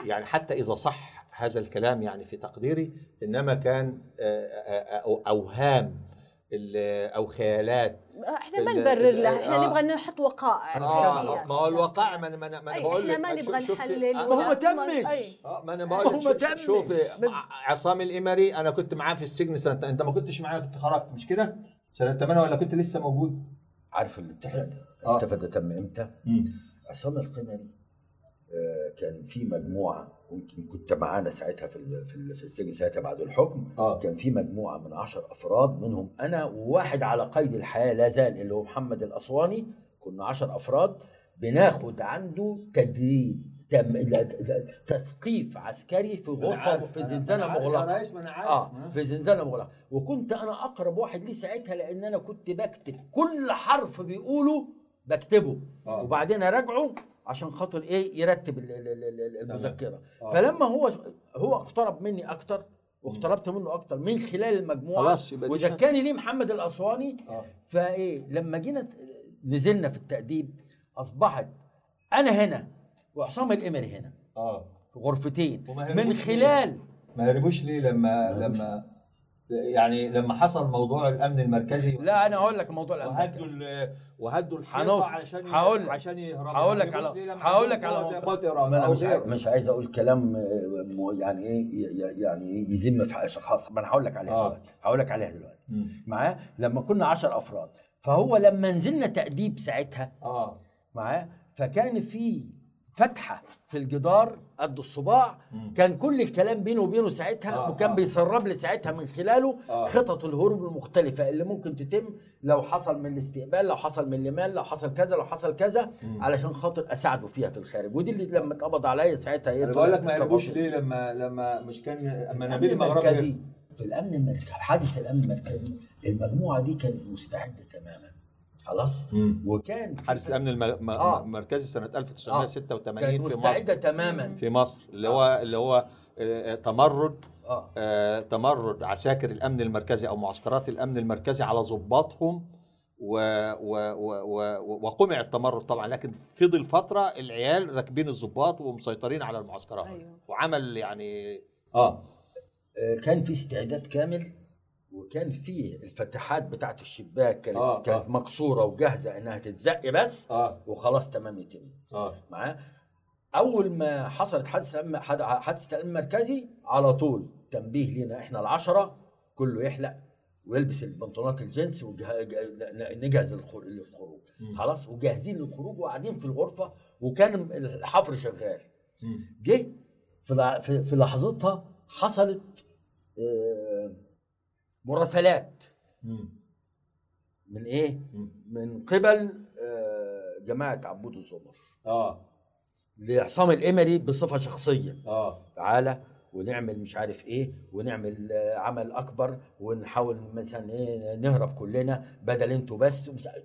يعني حتى إذا صح هذا الكلام يعني في تقديري إنما كان آه، آه، آه، اوهام أو خيالات إحنا ما نبرر له إحنا آه. نبغى نحط وقائع آه ما هو الواقع ما أنا ما أنا بقول إحنا ما نبغى نحلل آه، ما هو تمش. ما أنا هو بقول لك تمش. شوف عصام الامري أنا كنت معاه في السجن سنه أنت ما كنتش معايا كنت خرجت مش كده؟ سنة 8 ولا كنت لسه موجود؟ عارف الاتفاق ده آه. الاتفاق تم إمتى؟ عصام القمري آه، كان في مجموعة يمكن كنت معانا ساعتها في في في السجن ساعتها بعد الحكم. آه. كان في مجموعة من عشر أفراد منهم أنا وواحد على قيد الحياة لا زال اللي هو محمد الأسواني. كنا عشر أفراد. بناخد عنده تدريب. تثقيف عسكري في غرفة في زنزانة مغلقة. رئيس ما أنا عارف آه في زنزانة مغلقة. وكنت أنا أقرب واحد ليه ساعتها لأن أنا كنت بكتب كل حرف بيقوله بكتبه. آه. وبعدين أراجعه عشان خاطر إيه؟ يرتب ال- ال- ال- ال- المذكرة. آه. فلما هو هو اقترب مني أكتر واقتربت منه أكتر من خلال المجموعة. خلاص يبقى شهادة. وزكاني ليه محمد الأسواني آه. فإيه؟ لما جينا نزلنا في التأديب أصبحت أنا هنا وعصام الامري هنا. آه. في غرفتين من خلال. ما هربوش ليه لما. لما يعني لما حصل موضوع الأمن المركزي لا أنا هقول لك موضوع وهدوا الامن ال- وهدوا الحيطة. عشان هقول لك. عشان يهربوا هقول ما لك على- هقول لك على مش مش عايز أقول كلام يعني إيه يعني يذم في اشخاص ما أنا هقول لك عليها آه. دلوقتي. هقول لك عليها دلوقتي. معاه لما كنا 10 أفراد. فهو لما نزلنا تأديب ساعتها آه. معاه فكان في فتحة في الجدار قد الصباع مم. كان كل الكلام بينه وبينه ساعتها آه، وكان آه. بيسرب لي ساعتها من خلاله آه. خطط الهروب المختلفة اللي ممكن تتم لو حصل من الاستقبال لو حصل من اليمال لو حصل كذا لو حصل كذا مم. علشان خاطر أساعده فيها في الخارج ودي اللي لما اتقبض عليا ساعتها إيه بقول لك ما هربوش. ليه لما لما مش كان الأمن نبيل مغربي المركزي في الأمن المركزي حادث الأمن المركزي المجموعة دي كانت مستعدة تماما خلاص؟ مم. وكان حادث الأمن الم- آه. المركزي سنة 1986 كانت في مستعدة مصر. تماما. في مصر اللي هو اللي هو آه، تمرد آه. آه، تمرد عساكر الأمن المركزي أو معسكرات الأمن المركزي على ضباطهم و و و و وقمع التمرد طبعا. لكن فضل فترة العيال راكبين الضباط ومسيطرين على المعسكرات. أيوه. وعمل يعني آه. آه، كان في استعداد كامل وكان في الفتحات بتاعت الشباك كانت آه، كانت آه. مكسورة وجاهزة إنها تتزق بس آه وخلاص تمام يتم آه معاه أول ما حصلت حادثة حادثه الامن المركزي على طول تنبيه لنا إحنا العشرة كله يحلق ويلبس البنطلونات الجنس ونجهز للخروج. خلاص وجاهزين للخروج وقاعدين في الغرفة وكان الحفر شغال. جه في لع- في في لحظتها حصلت آه، مراسلات. من إيه؟ من قبل آه، جماعة عبود الزمر. آه. لعصام الامري بصفة شخصية. آه. تعالى ونعمل مش عارف إيه ونعمل آه، عمل أكبر ونحاول مثلا إيه نهرب كلنا بدل أنتوا بس. ومش عارف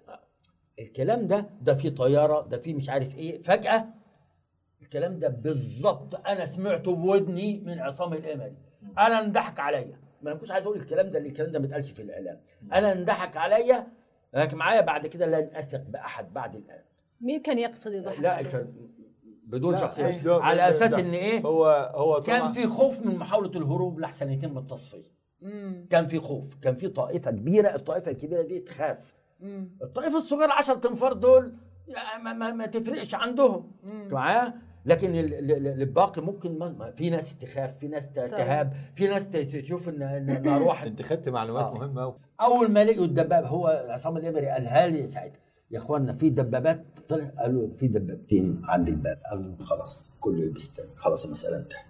الكلام ده ده في طيارة ده في مش عارف إيه. فجأة الكلام ده بالظبط أنا سمعته بودني من عصام الامري أنا انضحك عليا. ما أنا مش عايز أقول الكلام ده اللي الكلام ده ما اتقالش في الإعلام أنا انضحك عليا لكن معايا بعد كده لن أثق بأحد بعد الآن مين كان يقصد يضحك لا؟ كان بدون لا، شخصية؟ على أساس لا. إن إيه هو هو كان في خوف من محاولة الهروب لحسن يتم التصفية مم. كان في خوف كان في طائفة كبيرة الطائفة الكبيرة دي تخاف مم. الطائفة الصغيرة 10 تنفار دول ما, ما, ما تفرقش عندهم. معايا لكن ال- ال- ال- الباقي ممكن ما في ناس تخاف في ناس ت- تهاب في ناس ت- تشوف ان ان إن أرواح أنت خدت معلومات آه. مهمة قوي أول ما لقوا الدباب هو عصام الامري قالها لي ساعتها يا اخوانا في دبابات طلع قالوا في دبابتين عند الباب. قالوا خلاص كله يلبس تاني خلاص المسألة انتهت.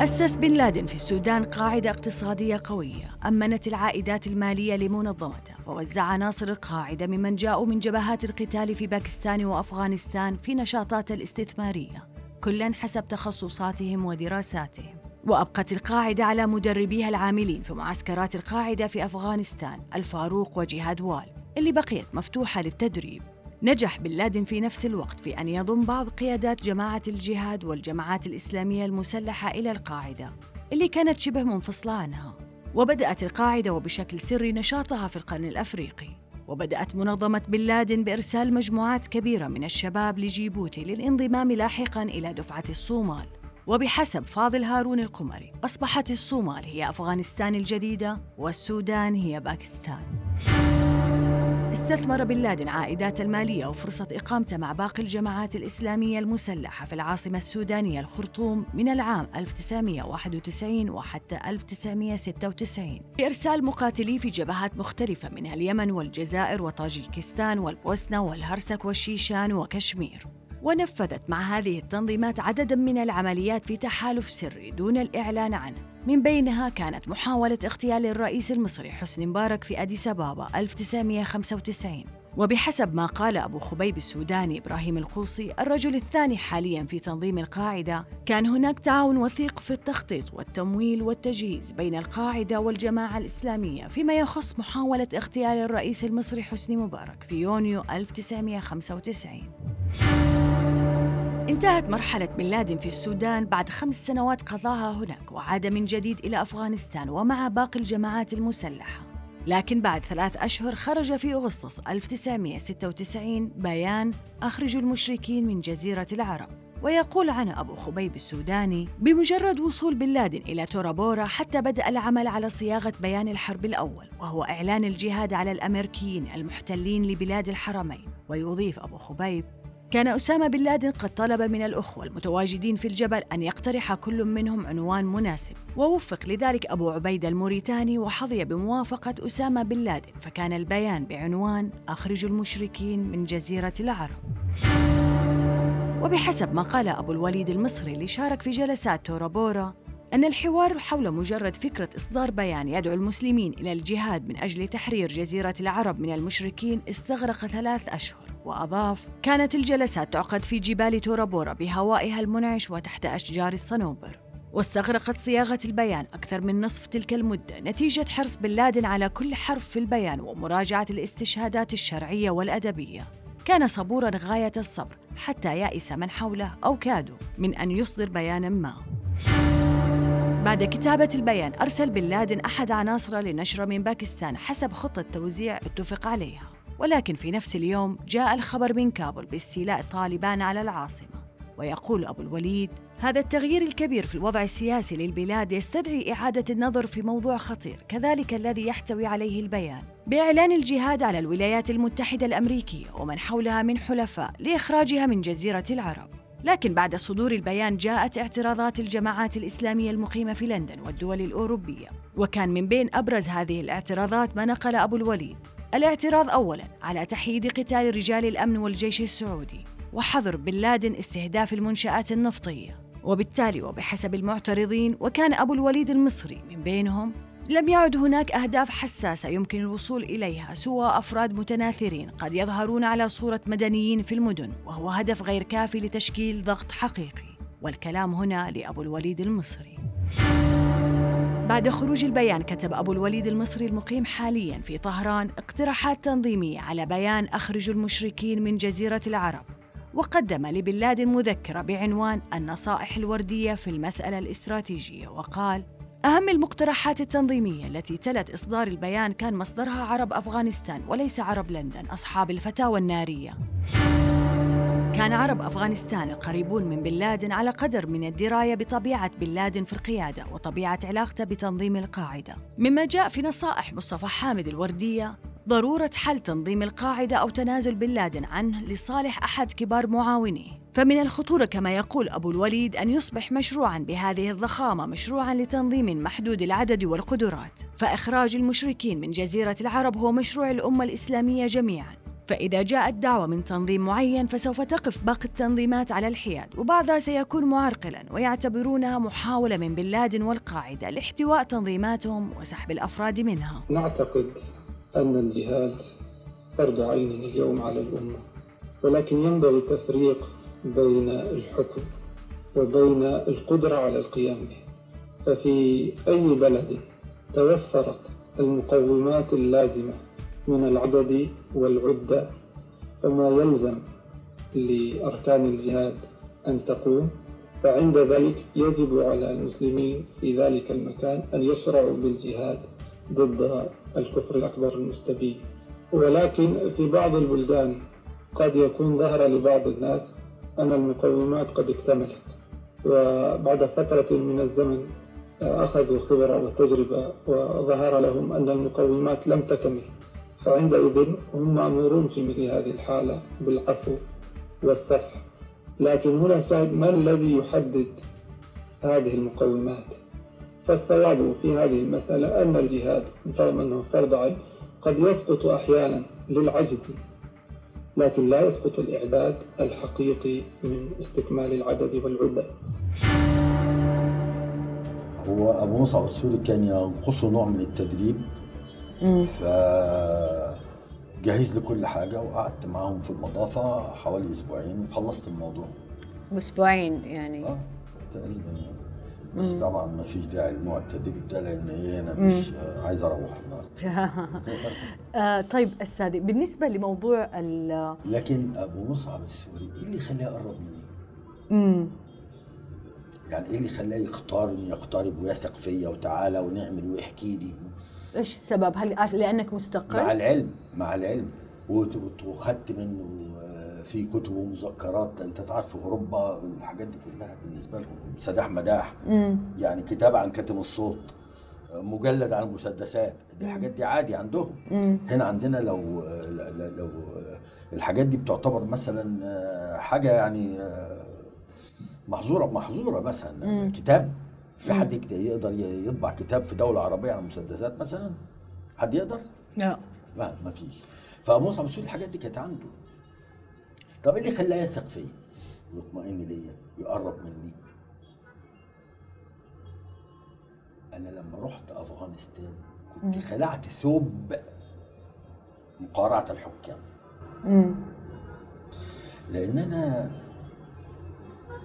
أسس بن لادن في السودان قاعدة اقتصادية قوية أمنت العائدات المالية لمنظمته فوزع عناصر القاعدة ممن جاءوا من جبهات القتال في باكستان وأفغانستان في نشاطات الاستثمارية. كلا حسب تخصصاتهم ودراساتهم. وأبقت القاعدة على مدربيها العاملين في معسكرات القاعدة في أفغانستان الفاروق وجهاد وال اللي بقيت مفتوحة للتدريب. نجح بن لادن في نفس الوقت في أن يضم بعض قيادات جماعة الجهاد والجماعات الإسلامية المسلحة إلى القاعدة اللي كانت شبه منفصلة عنها. وبدأت القاعدة وبشكل سري نشاطها في القرن الأفريقي. وبدأت منظمة بن لادن بإرسال مجموعات كبيرة من الشباب لجيبوتي للانضمام لاحقاً إلى دفعة الصومال. وبحسب فاضل هارون القمري أصبحت الصومال هي أفغانستان الجديدة والسودان هي باكستان. استثمر بن لادن عائدات المالية وفرصة إقامته مع باقي الجماعات الإسلامية المسلحة في العاصمة السودانية الخرطوم من العام 1991 وحتى 1996 بإرسال مقاتليه في جبهات مختلفة منها اليمن والجزائر وطاجيكستان والبوسنة والهرسك والشيشان وكشمير. ونفذت مع هذه التنظيمات عددا من العمليات في تحالف سري دون الإعلان عنه. من بينها كانت محاولة اغتيال الرئيس المصري حسني مبارك في أديس أبابا 1995 وبحسب ما قال أبو خبيب السوداني إبراهيم القوصي الرجل الثاني حاليا في تنظيم القاعدة كان هناك تعاون وثيق في التخطيط والتمويل والتجهيز بين القاعدة والجماعة الإسلامية فيما يخص محاولة اغتيال الرئيس المصري حسني مبارك في يونيو 1995 انتهت مرحلة بن لادن في السودان بعد خمس سنوات قضاها هناك وعاد من جديد إلى أفغانستان ومع باقي الجماعات المسلحة. لكن بعد ثلاث أشهر خرج في أغسطس 1996 بيان أخرج المشركين من جزيرة العرب ويقول عنه أبو خبيب السوداني بمجرد وصول بن لادن إلى تورابورا حتى بدأ العمل على صياغة بيان الحرب الأول وهو إعلان الجهاد على الأمريكيين المحتلين لبلاد الحرمين ويضيف أبو خبيب كان أسامة بن لادن قد طلب من الأخوة المتواجدين في الجبل أن يقترح كل منهم عنوان مناسب ووفق لذلك أبو عبيدة الموريتاني وحظي بموافقة أسامة بن لادن فكان البيان بعنوان أخرج المشركين من جزيرة العرب. وبحسب ما قال أبو الوليد المصري اللي شارك في جلسات تورابورا أن الحوار حول مجرد فكرة إصدار بيان يدعو المسلمين إلى الجهاد من أجل تحرير جزيرة العرب من المشركين استغرق ثلاث أشهر. وأضاف كانت الجلسات تعقد في جبال تورابورا بهوائها المنعش وتحت أشجار الصنوبر. واستغرقت صياغة البيان أكثر من نصف تلك المدة نتيجة حرص بن لادن على كل حرف في البيان ومراجعة الاستشهادات الشرعية والأدبية. كان صبورا غاية الصبر حتى يأس من حوله أو كادوا من أن يصدر بيانا ما. بعد كتابة البيان أرسل بن لادن أحد عناصره لنشره من باكستان حسب خطة توزيع اتفق عليها. ولكن في نفس اليوم جاء الخبر من كابول باستيلاء طالبان على العاصمة. ويقول أبو الوليد هذا التغيير الكبير في الوضع السياسي للبلاد يستدعي إعادة النظر في موضوع خطير كذلك الذي يحتوي عليه البيان. بإعلان الجهاد على الولايات المتحدة الأمريكية ومن حولها من حلفاء لإخراجها من جزيرة العرب. لكن بعد صدور البيان جاءت اعتراضات الجماعات الإسلامية المقيمة في لندن والدول الأوروبية. وكان من بين أبرز هذه الاعتراضات ما نقل أبو الوليد الاعتراض أولاً على تحييد قتال رجال الأمن والجيش السعودي وحظر بن لادن استهداف المنشآت النفطية. وبالتالي وبحسب المعترضين وكان أبو الوليد المصري من بينهم لم يعد هناك أهداف حساسة يمكن الوصول إليها سوى أفراد متناثرين قد يظهرون على صورة مدنيين في المدن وهو هدف غير كافي لتشكيل ضغط حقيقي. والكلام هنا لأبو الوليد المصري. بعد خروج البيان كتب أبو الوليد المصري المقيم حاليا في طهران اقتراحات تنظيمية على بيان أخرج المشركين من جزيرة العرب. وقدم لبن لادن مذكرة بعنوان النصائح الوردية في المسألة الاستراتيجية وقال أهم المقترحات التنظيمية التي تلت إصدار البيان كان مصدرها عرب أفغانستان وليس عرب لندن أصحاب الفتاوى النارية. كان عرب أفغانستان القريبون من بن لادن على قدر من الدراية بطبيعة بن لادن في القيادة وطبيعة علاقته بتنظيم القاعدة. مما جاء في نصائح مصطفى حامد الوردية ضرورة حل تنظيم القاعدة أو تنازل بن لادن عنه لصالح أحد كبار معاونيه. فمن الخطورة كما يقول أبو الوليد أن يصبح مشروعا بهذه الضخامة مشروعا لتنظيم محدود العدد والقدرات. فإخراج المشركين من جزيرة العرب هو مشروع الأمة الإسلامية جميعا. فإذا جاءت دعوة من تنظيم معين فسوف تقف باقي التنظيمات على الحياد وبعضها سيكون معرقلا ويعتبرونها محاولة من بن لادن والقاعدة لاحتواء تنظيماتهم وسحب الأفراد منها. نعتقد أن الجهاد فرض عين اليوم على الأمة ولكن ينبغي التفريق بين الحكم وبين القدرة على القيام به. ففي أي بلد توفرت المقومات اللازمة من العدد والعدة فما يلزم لأركان الجهاد أن تقوم فعند ذلك يجب على المسلمين في ذلك المكان أن يشرعوا بالجهاد ضد الكفر الأكبر المستبين. ولكن في بعض البلدان قد يكون ظهر لبعض الناس أن المقومات قد اكتملت وبعد فترة من الزمن أخذوا خبرة وتجربة وظهر لهم أن المقومات لم تكتمل فعندئذ هم مأمورون في مثل هذه الحالة بالعفو والسفح. لكن هنا شاهد ما الذي يحدد هذه المقومات؟ فالصواب في هذه المسألة أن الجهاد رغم أنه فرض عين قد يسقط أحيانا للعجز لكن لا يسقط الإعداد الحقيقي من استكمال العدد والعدة. هو أبو مصعب السوري كان ينقصه نوع من التدريب ف جهز لي كل حاجة وقعدت معاهم في المضافه حوالي أسبوعين وخلصت الموضوع. أسبوعين يعني. آه تقريبا يعني. بس طبعا ما فيش داعي لنوع التدريب ده لأن إيه أنا مش آه، عايز أروح. النهارده آه طيب أستاذ بالنسبة لموضوع ال لكن أبو مصعب السوري إيه اللي خلاه يقرب مني؟ مم. يعني إيه اللي خلاه يختار انه يقترب ويثق فيا وتعالى ونعمل ويحكي لي؟ إيش السبب؟ هل لأنك مستقل؟ مع العلم مع العلم وخدت منه آه، في كتب ومذكرات أنت تعرف في أوروبا الحاجات دي كلها بالنسبة لهم سداح مداح مم. يعني كتاب عن كتم الصوت آه، مجلد عن المسدسات دي الحاجات دي عادي عندهم مم. هنا عندنا لو لو آه، الحاجات دي بتعتبر مثلا حاجة يعني محظورة محظورة مثلا كتاب في حد يقدر يطبع كتاب في دولة عربية عن المسدسات مثلا؟ حد يقدر؟ لا. لا ما فيش. فمصعب السوري الحاجات دي كانت عنده. طب إيه اللي خلاه يثق فيا؟ ويطمئن ليا ويقرب مني. أنا لما رحت أفغانستان كنت خلعت ثوب مقارعة الحكام. مم. لأن أنا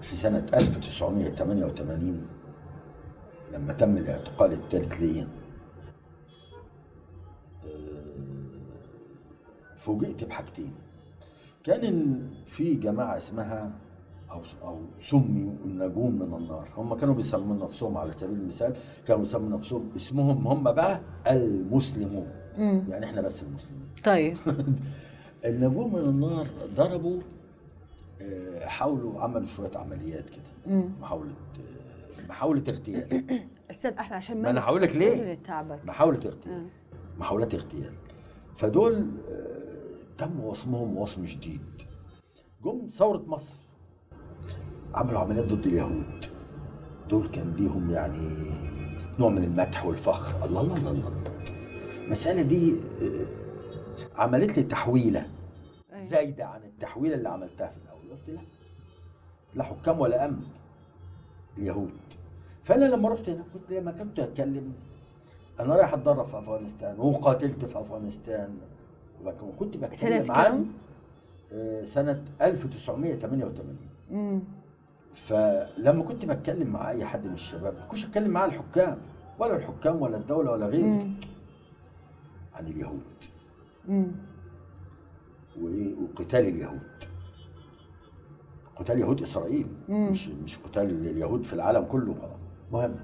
في سنة 1988 لما تم الاعتقال الثالث ليا. آه، فوجئت بحاجتين. كان في جماعة اسمها أو أو سميوا النجوم من النار. هم كانوا بيسموا نفسهم على سبيل المثال كانوا بيسموا نفسهم اسمهم هم بقى المسلمون. مم. يعني إحنا بس المسلمين. طيب. النجوم من النار ضربوا آه، حاولوا عملوا شوية عمليات كده. محاولة آه، محاولة اغتيال. أستاذ أحمد عشان ما نس- هقول لك ليه. محاولة اغتيال. محاولات اغتيال. فدول آه، تم وصمهم وصم شديد جم ثورة مصر. عملوا عمليات ضد اليهود. دول كان ليهم يعني نوع من المدح والفخر. الله الله الله الله. المسألة دي آه، عملت لي تحويلة زايدة عن التحويلة اللي عملتها في الأول. قلت لا لا حكام ولا أمن. اليهود. فأنا لما رحت هنا كنت لما كنت أتكلم أنا رايح أتدرب في أفغانستان وقاتلت في أفغانستان وكنت بتكلم سنة عن؟ آه، سنة 1988 مم. فلما كنت بتكلم مع أي حد من الشباب ما كنتش أتكلم مع الحكام ولا الحكام ولا الدولة ولا غيره مم. عن اليهود مم. وايه وقتال اليهود قتال يهود إسرائيل مم. مش مش قتال اليهود في العالم كله مهم.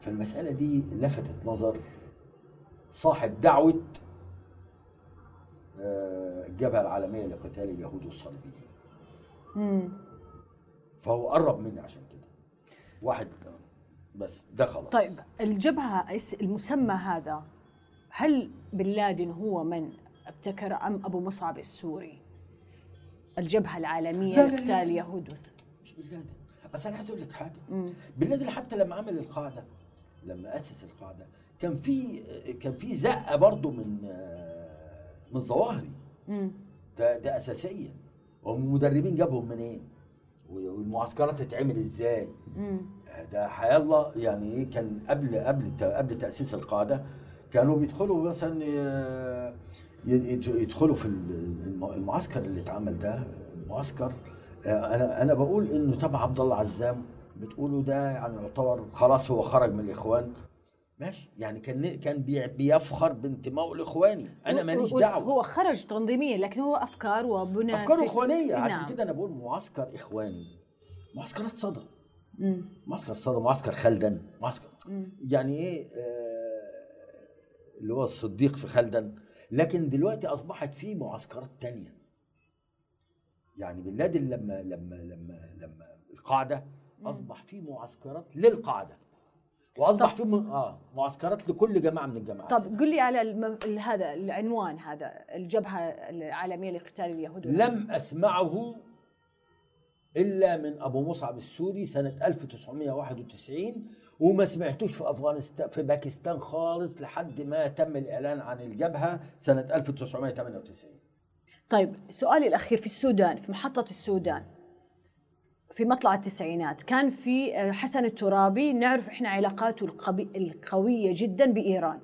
فالمسألة دي لفتت نظر صاحب دعوة آه، الجبهة العالمية لقتال اليهود والصليبيين. فهو قرب مني عشان كده. واحد بس ده خلاص. طيب الجبهة المسمى هذا هل بن لادن هو من ابتكر أم أبو مصعب السوري؟ الجبهة العالمية لقتال وس... مش بن لادن. بس أنا عايز أقول لك حاجة. بن لادن حتى لما عمل القاعده لما أسس القاعده كان في كان في زقة برضه من من ظواهري. ده ده أساسية والمدربين جابهم منين والمعسكرات تتعمل إزاي. ده حيالله يعني إيه كان قبل قبل قبل تأسيس القاعده كانوا بيدخلوا مثلا يدخلوا في الم- المعسكر اللي اتعمل ده المعسكر أنا أنا بقول إنه تبع عبد الله عزام. بتقولوا ده يعني يعتبر خلاص هو خرج من الإخوان. ماشي. يعني كان كان بي- بيفخر بانتمائه الإخواني. أنا ماليش دعوة. هو خرج تنظيميا لكن هو أفكار وبناء أفكاره فك- إخوانية. عشان نعم. كده أنا بقول معسكر إخواني. معسكرات صدى. مم. معسكر صدى معسكر خلدن معسكر مم. يعني إيه؟ آه اللي هو الصديق في خلدن لكن دلوقتي أصبحت في معسكرات تانية. يعني بن لادن لما لما لما لما القاعدة أصبح في معسكرات للقاعدة وأصبح في م... آه معسكرات لكل جماعة من الجماعات. طب قل لي على الم... ال- هذا العنوان هذا الجبهة العالمية لقتال اليهود. لم أسمعه إلا من أبو مصعب السوري سنة 1991 وما سمعتوش في افغانستان في باكستان خالص لحد ما تم الإعلان عن الجبهة سنة 1998 طيب سؤالي الأخير في السودان في محطة السودان في مطلع التسعينات كان في آه، حسن الترابي نعرف إحنا علاقاته القوي القوية جدا بإيران.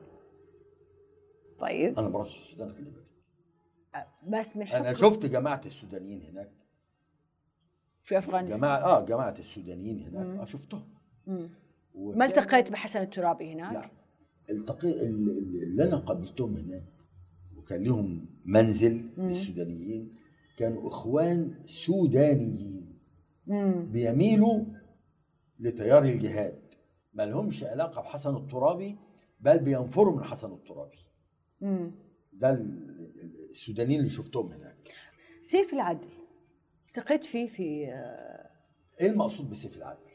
طيب. أنا ما رحتش السودان خلي بالك بس من أنا حكم شفت جماعة السودانيين هناك. في أفغانستان. جماعة آه جماعة السودانيين هناك. آه شفتهم. مم. وكان- ما التقيت بحسن الترابي هناك؟ لا. التقي ال- ال- اللي أنا قابلتهم هناك وكان لهم منزل السودانيين كانوا إخوان سودانيين. مم. بيميلوا لتيار الجهاد. ما لهمش علاقة بحسن الترابي بل بينفروا من حسن الترابي. مم. ده ال- ال- السودانيين اللي شفتهم هناك. سيف العدل. التقيت فيه في آه، إيه المقصود بسيف العدل؟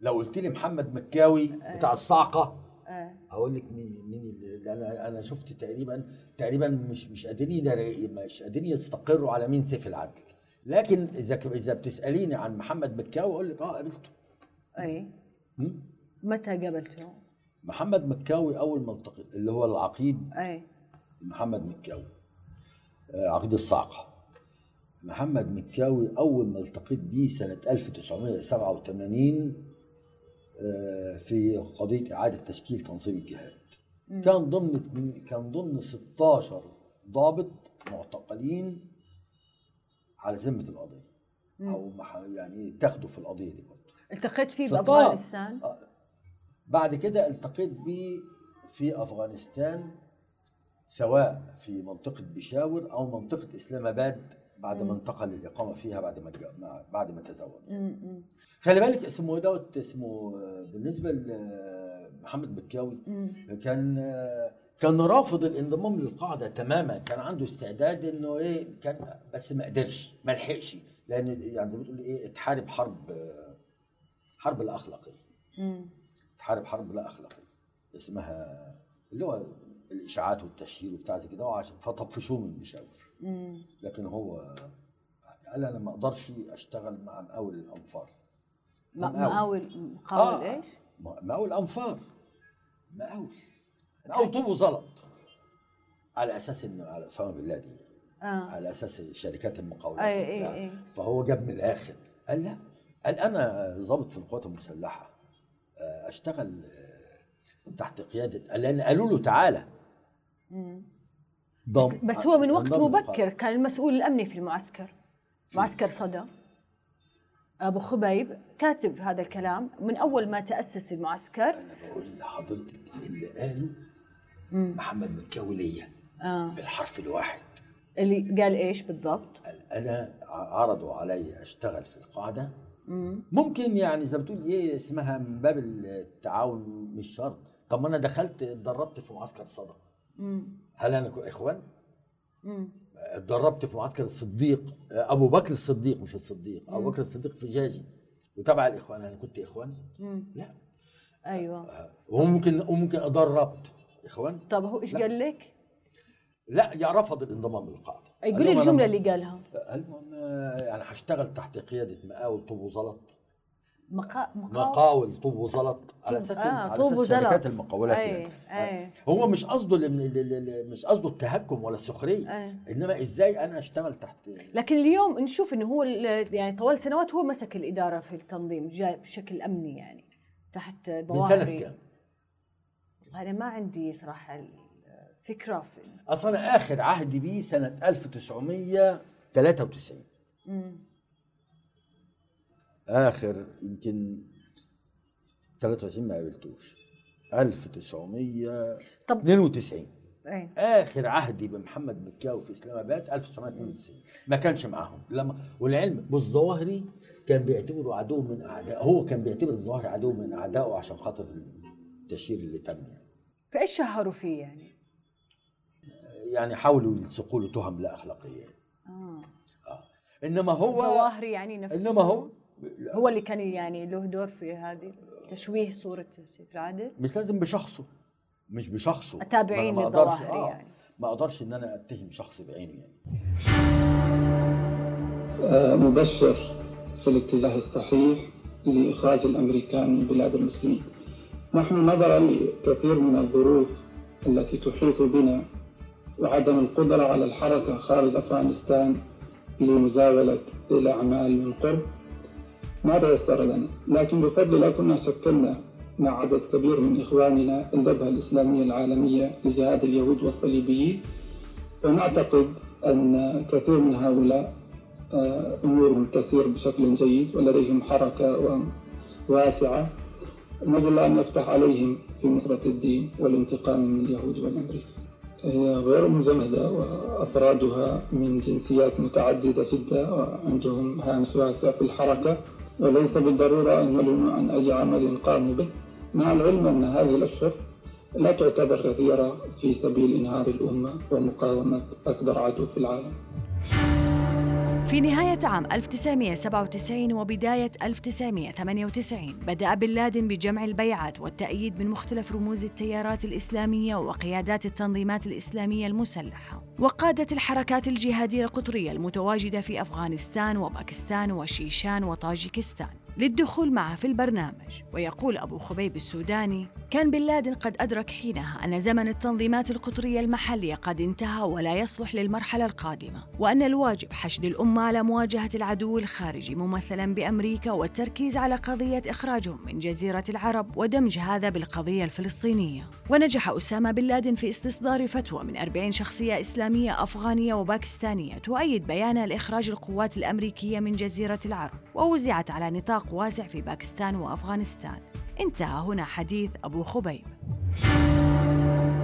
لو قلت لي محمد مكاوي بتاع الصاعقه آه. أقول لك مين مين اللي أنا أنا شفت تقريبا تقريبا مش مش قادرين مش قادرين يستقروا على مين سيف العدل. لكن إذا إذا بتسأليني عن محمد مكاوي أقول لك آه قابلته. أي؟ متى قابلته؟ محمد مكاوي أول ما التقيت اللي هو العقيد. أي. محمد مكاوي. آه، عقيد الصاعقه محمد مكاوي أول ما التقيت بيه سنة 1987 آه، في قضية إعادة تشكيل تنظيم الجهاد. كان ضمن كان ضمن 16 ضابط معتقلين على ذمة القضية. أو يعني اتاخدوا في القضية دي برضه. التقيت فيه 16. بأفغانستان؟ آه. بعد كده التقيت بيه في أفغانستان سواء في منطقة بشاور أو منطقة إسلام آباد. بعد ما انتقل للاقامه فيها بعد ما بعد ما تزوج. خلي بالك اسمه دوت اسمه بالنسبة لمحمد بكاوي كان كان رافض الانضمام للقاعدة تماما. كان عنده استعداد إنه إيه كان بس ما قدرش ما لحقش. لأن يعني زي ما بتقول إيه اتحارب حرب حرب لا اخلاقيه مم. تحارب حرب لا اخلاقيه اسمها اللي هو الإشاعات والتشهير وبتاع زي كده عشان فطفشوه من بشاور مم. لكن هو قال أنا ما أقدرش أشتغل مع مقاول الأنفار مقاول. مقاول آه. إيش؟ مقاول أنفار مقاول مقاول طوب وزلط على أساس انه على أسامة لادن يعني. آه على أساس شركات المقاولات أي- أي-. أي. فهو جاب من الآخر قال لا قال أنا ضابط في القوات المسلحة آه، أشتغل آه، تحت قيادة قال لأن قالوا له تعالى بس, بس هو من وقت مبكر كان المسؤول الأمني في المعسكر. معسكر صدى. أبو خبيب كاتب هذا الكلام من أول ما تأسس المعسكر. أنا بقول لحضرتك اللي قاله محمد مكاوي ليا آه. بالحرف الواحد. اللي قال إيش بالضبط؟ قال أنا عرضوا علي أشتغل في القاعدة. ممكن يعني زي ما بتقول إيه اسمها من باب التعاون مش شرط. طب ما أنا دخلت اتدربت في معسكر صدى. هل أنا إخوان؟ اتدربت في معسكر الصديق أبو بكر الصديق مش الصديق أبو بكر الصديق في جاجي وتبع الإخوان أنا كنت إخوان؟ لا. أيوه. وممكن وممكن اتدربت. إخوان؟ طب هو إيش. قال لك؟ لا يا رفض الانضمام للقاعدة. يقول لي قال لهم الجملة اللي قالها. قال لهم آه، يعني هشتغل تحت قيادة مقاول طوب وزلط. مقا... مقاول مقاول طوب وزلط على أساس آه، على طوب أساس. شركات المقاولات أي، يعني أي. آه. هو مش قصده مش قصده التهكم ولا السخرية. إنما إزاي أنا أشتغل تحت لكن اليوم نشوف إنه هو يعني طوال سنوات هو مسك الإدارة في التنظيم جاء بشكل أمني يعني تحت من ظواهري سنة كام؟ أنا ما عندي صراحة فكره في أصلا آخر عهدي بيه سنة 1993 آخر يمكن 23 ما قابلتوش. 1992 طب إيه. آخر عهدي بمحمد مكاوي في إسلام آباد 1992 ما كانش معاهم. لما والعلم بالظواهري كان بيعتبره عدو من اعداء هو كان بيعتبر الظواهري عدو من أعدائه عشان خاطر التشهير اللي تم يعني. فايش شهروا فيه يعني؟ يعني حاولوا يلصقوا له تهم لا أخلاقية. آه. إنما هو ظواهري يعني نفسه. إنما هو هو اللي كان يعني له دور في هذه تشويه صورة سيف العادل مش لازم بشخصه. مش بشخصه. التابعين للظواهر آه، يعني. ما أقدرش إن أنا أتهم شخص بعينه يعني. آه، مبشر في الاتجاه الصحيح لإخراج الأمريكان من بلاد المسلمين. نحن نظرا لكثير من الظروف التي تحيط بنا وعدم القدرة على الحركة خارج أفغانستان لمزاولة الأعمال من قرب. ما تيسر لنا لكن بفضل الله كنا شكلنا مع عدد كبير من إخواننا الجبهة الإسلامية العالمية لجهاد اليهود والصليبيين. ونعتقد أن كثير من هؤلاء آه، أمورهم تسير بشكل جيد ولديهم حركة واسعة. نرجو الله أن يفتح عليهم في نصرة الدين والانتقام من اليهود والأمريكان. هي غير مجمدة وأفرادها من جنسيات متعددة جدا وعندهم هامش واسع في الحركة. وليس بالضرورة أن يعلنوا عن أي عمل قاموا به. مع العلم أن هذه الأشهر لا تعتبر كثيرة في سبيل إنهاض الأمة ومقاومة أكبر عدو في العالم. في نهاية عام 1997 وبداية 1998 بدأ بن لادن بجمع البيعات والتأييد من مختلف رموز التيارات الإسلامية وقيادات التنظيمات الإسلامية المسلحة. وقادة الحركات الجهادية القطرية المتواجدة في أفغانستان وباكستان وشيشان وطاجيكستان للدخول معه في البرنامج. ويقول أبو خبيب السوداني كان بن لادن قد أدرك حينها أن زمن التنظيمات القطرية المحلية قد انتهى ولا يصلح للمرحلة القادمة وأن الواجب حشد الأمة على مواجهة العدو الخارجي ممثلا بأمريكا والتركيز على قضية إخراجهم من جزيرة العرب ودمج هذا بالقضية الفلسطينية. ونجح أسامة بن لادن في استصدار فتوى من 40 شخصية إسلامية أفغانية وباكستانية تؤيد بيانها لإخراج القوات الأمريكية من جزيرة العرب ووزعت على نطاق واسع في باكستان وأفغانستان. انتهى هنا حديث أبو خبيب.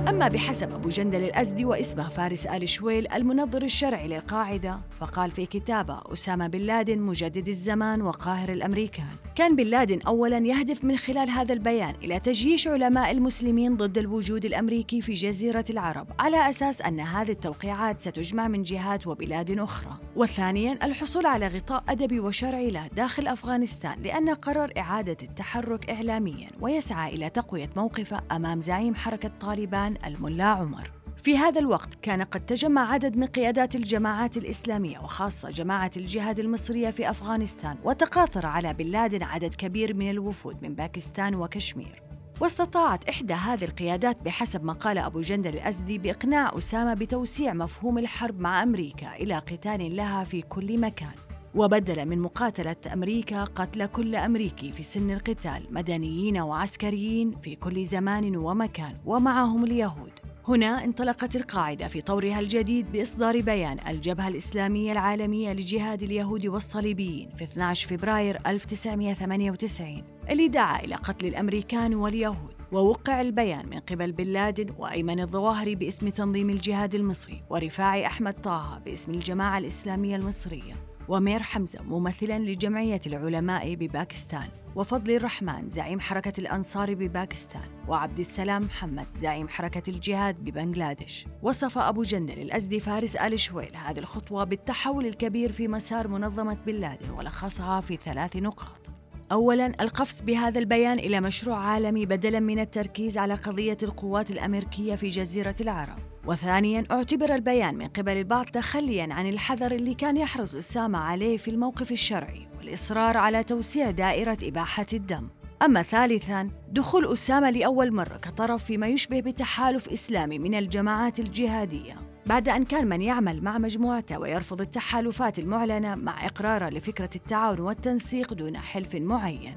أما بحسب أبو جندل الأزدي واسمه فارس آل شويل المنظر الشرعي للقاعدة فقال في كتابة أسامة بن لادن مجدد الزمان وقاهر الأمريكان. كان بن لادن أولا يهدف من خلال هذا البيان إلى تجييش علماء المسلمين ضد الوجود الأمريكي في جزيرة العرب على أساس أن هذه التوقيعات ستجمع من جهات وبلاد أخرى. وثانيا الحصول على غطاء أدبي وشرعي له داخل أفغانستان لأنه قرر إعادة التحرك إعلاميا ويسعى إلى تقوية موقفه أمام زعيم حركة طالبان الملا عمر. في هذا الوقت كان قد تجمع عدد من قيادات الجماعات الإسلامية وخاصة جماعة الجهاد المصرية في أفغانستان وتقاطر على بن لادن عدد كبير من الوفود من باكستان وكشمير. واستطاعت إحدى هذه القيادات بحسب ما قال أبو جندل الأزدي بإقناع أسامة بتوسيع مفهوم الحرب مع أمريكا إلى قتال لها في كل مكان. وبدل من مقاتلة أمريكا قتل كل أمريكي في سن القتال مدنيين وعسكريين في كل زمان ومكان ومعهم اليهود. هنا انطلقت القاعدة في طورها الجديد بإصدار بيان الجبهة الإسلامية العالمية لجهاد اليهود والصليبيين في 12 فبراير 1998 اللي دعا إلى قتل الأمريكان واليهود. ووقع البيان من قبل بن لادن وأيمن الظواهري باسم تنظيم الجهاد المصري ورفاعي أحمد طه باسم الجماعة الإسلامية المصرية. ومير حمزة ممثلا لجمعية العلماء بباكستان وفضل الرحمن زعيم حركة الأنصار بباكستان وعبد السلام محمد زعيم حركة الجهاد ببنغلاديش. وصف أبو جندل الأزدي فارس آل شويل هذه الخطوة بالتحول الكبير في مسار منظمة بن لادن ولخصها في ثلاث نقاط. أولاً القفز بهذا البيان إلى مشروع عالمي بدلاً من التركيز على قضية القوات الأمريكية في جزيرة العرب. وثانياً اعتبر البيان من قبل البعض تخلياً عن الحذر اللي كان يحرص أسامة عليه في الموقف الشرعي والإصرار على توسيع دائرة إباحة الدم. أما ثالثاً دخول أسامة لأول مرة كطرف فيما يشبه بتحالف إسلامي من الجماعات الجهادية. بعد أن كان من يعمل مع مجموعته ويرفض التحالفات المعلنة مع إقراره لفكرة التعاون والتنسيق دون حلف معين.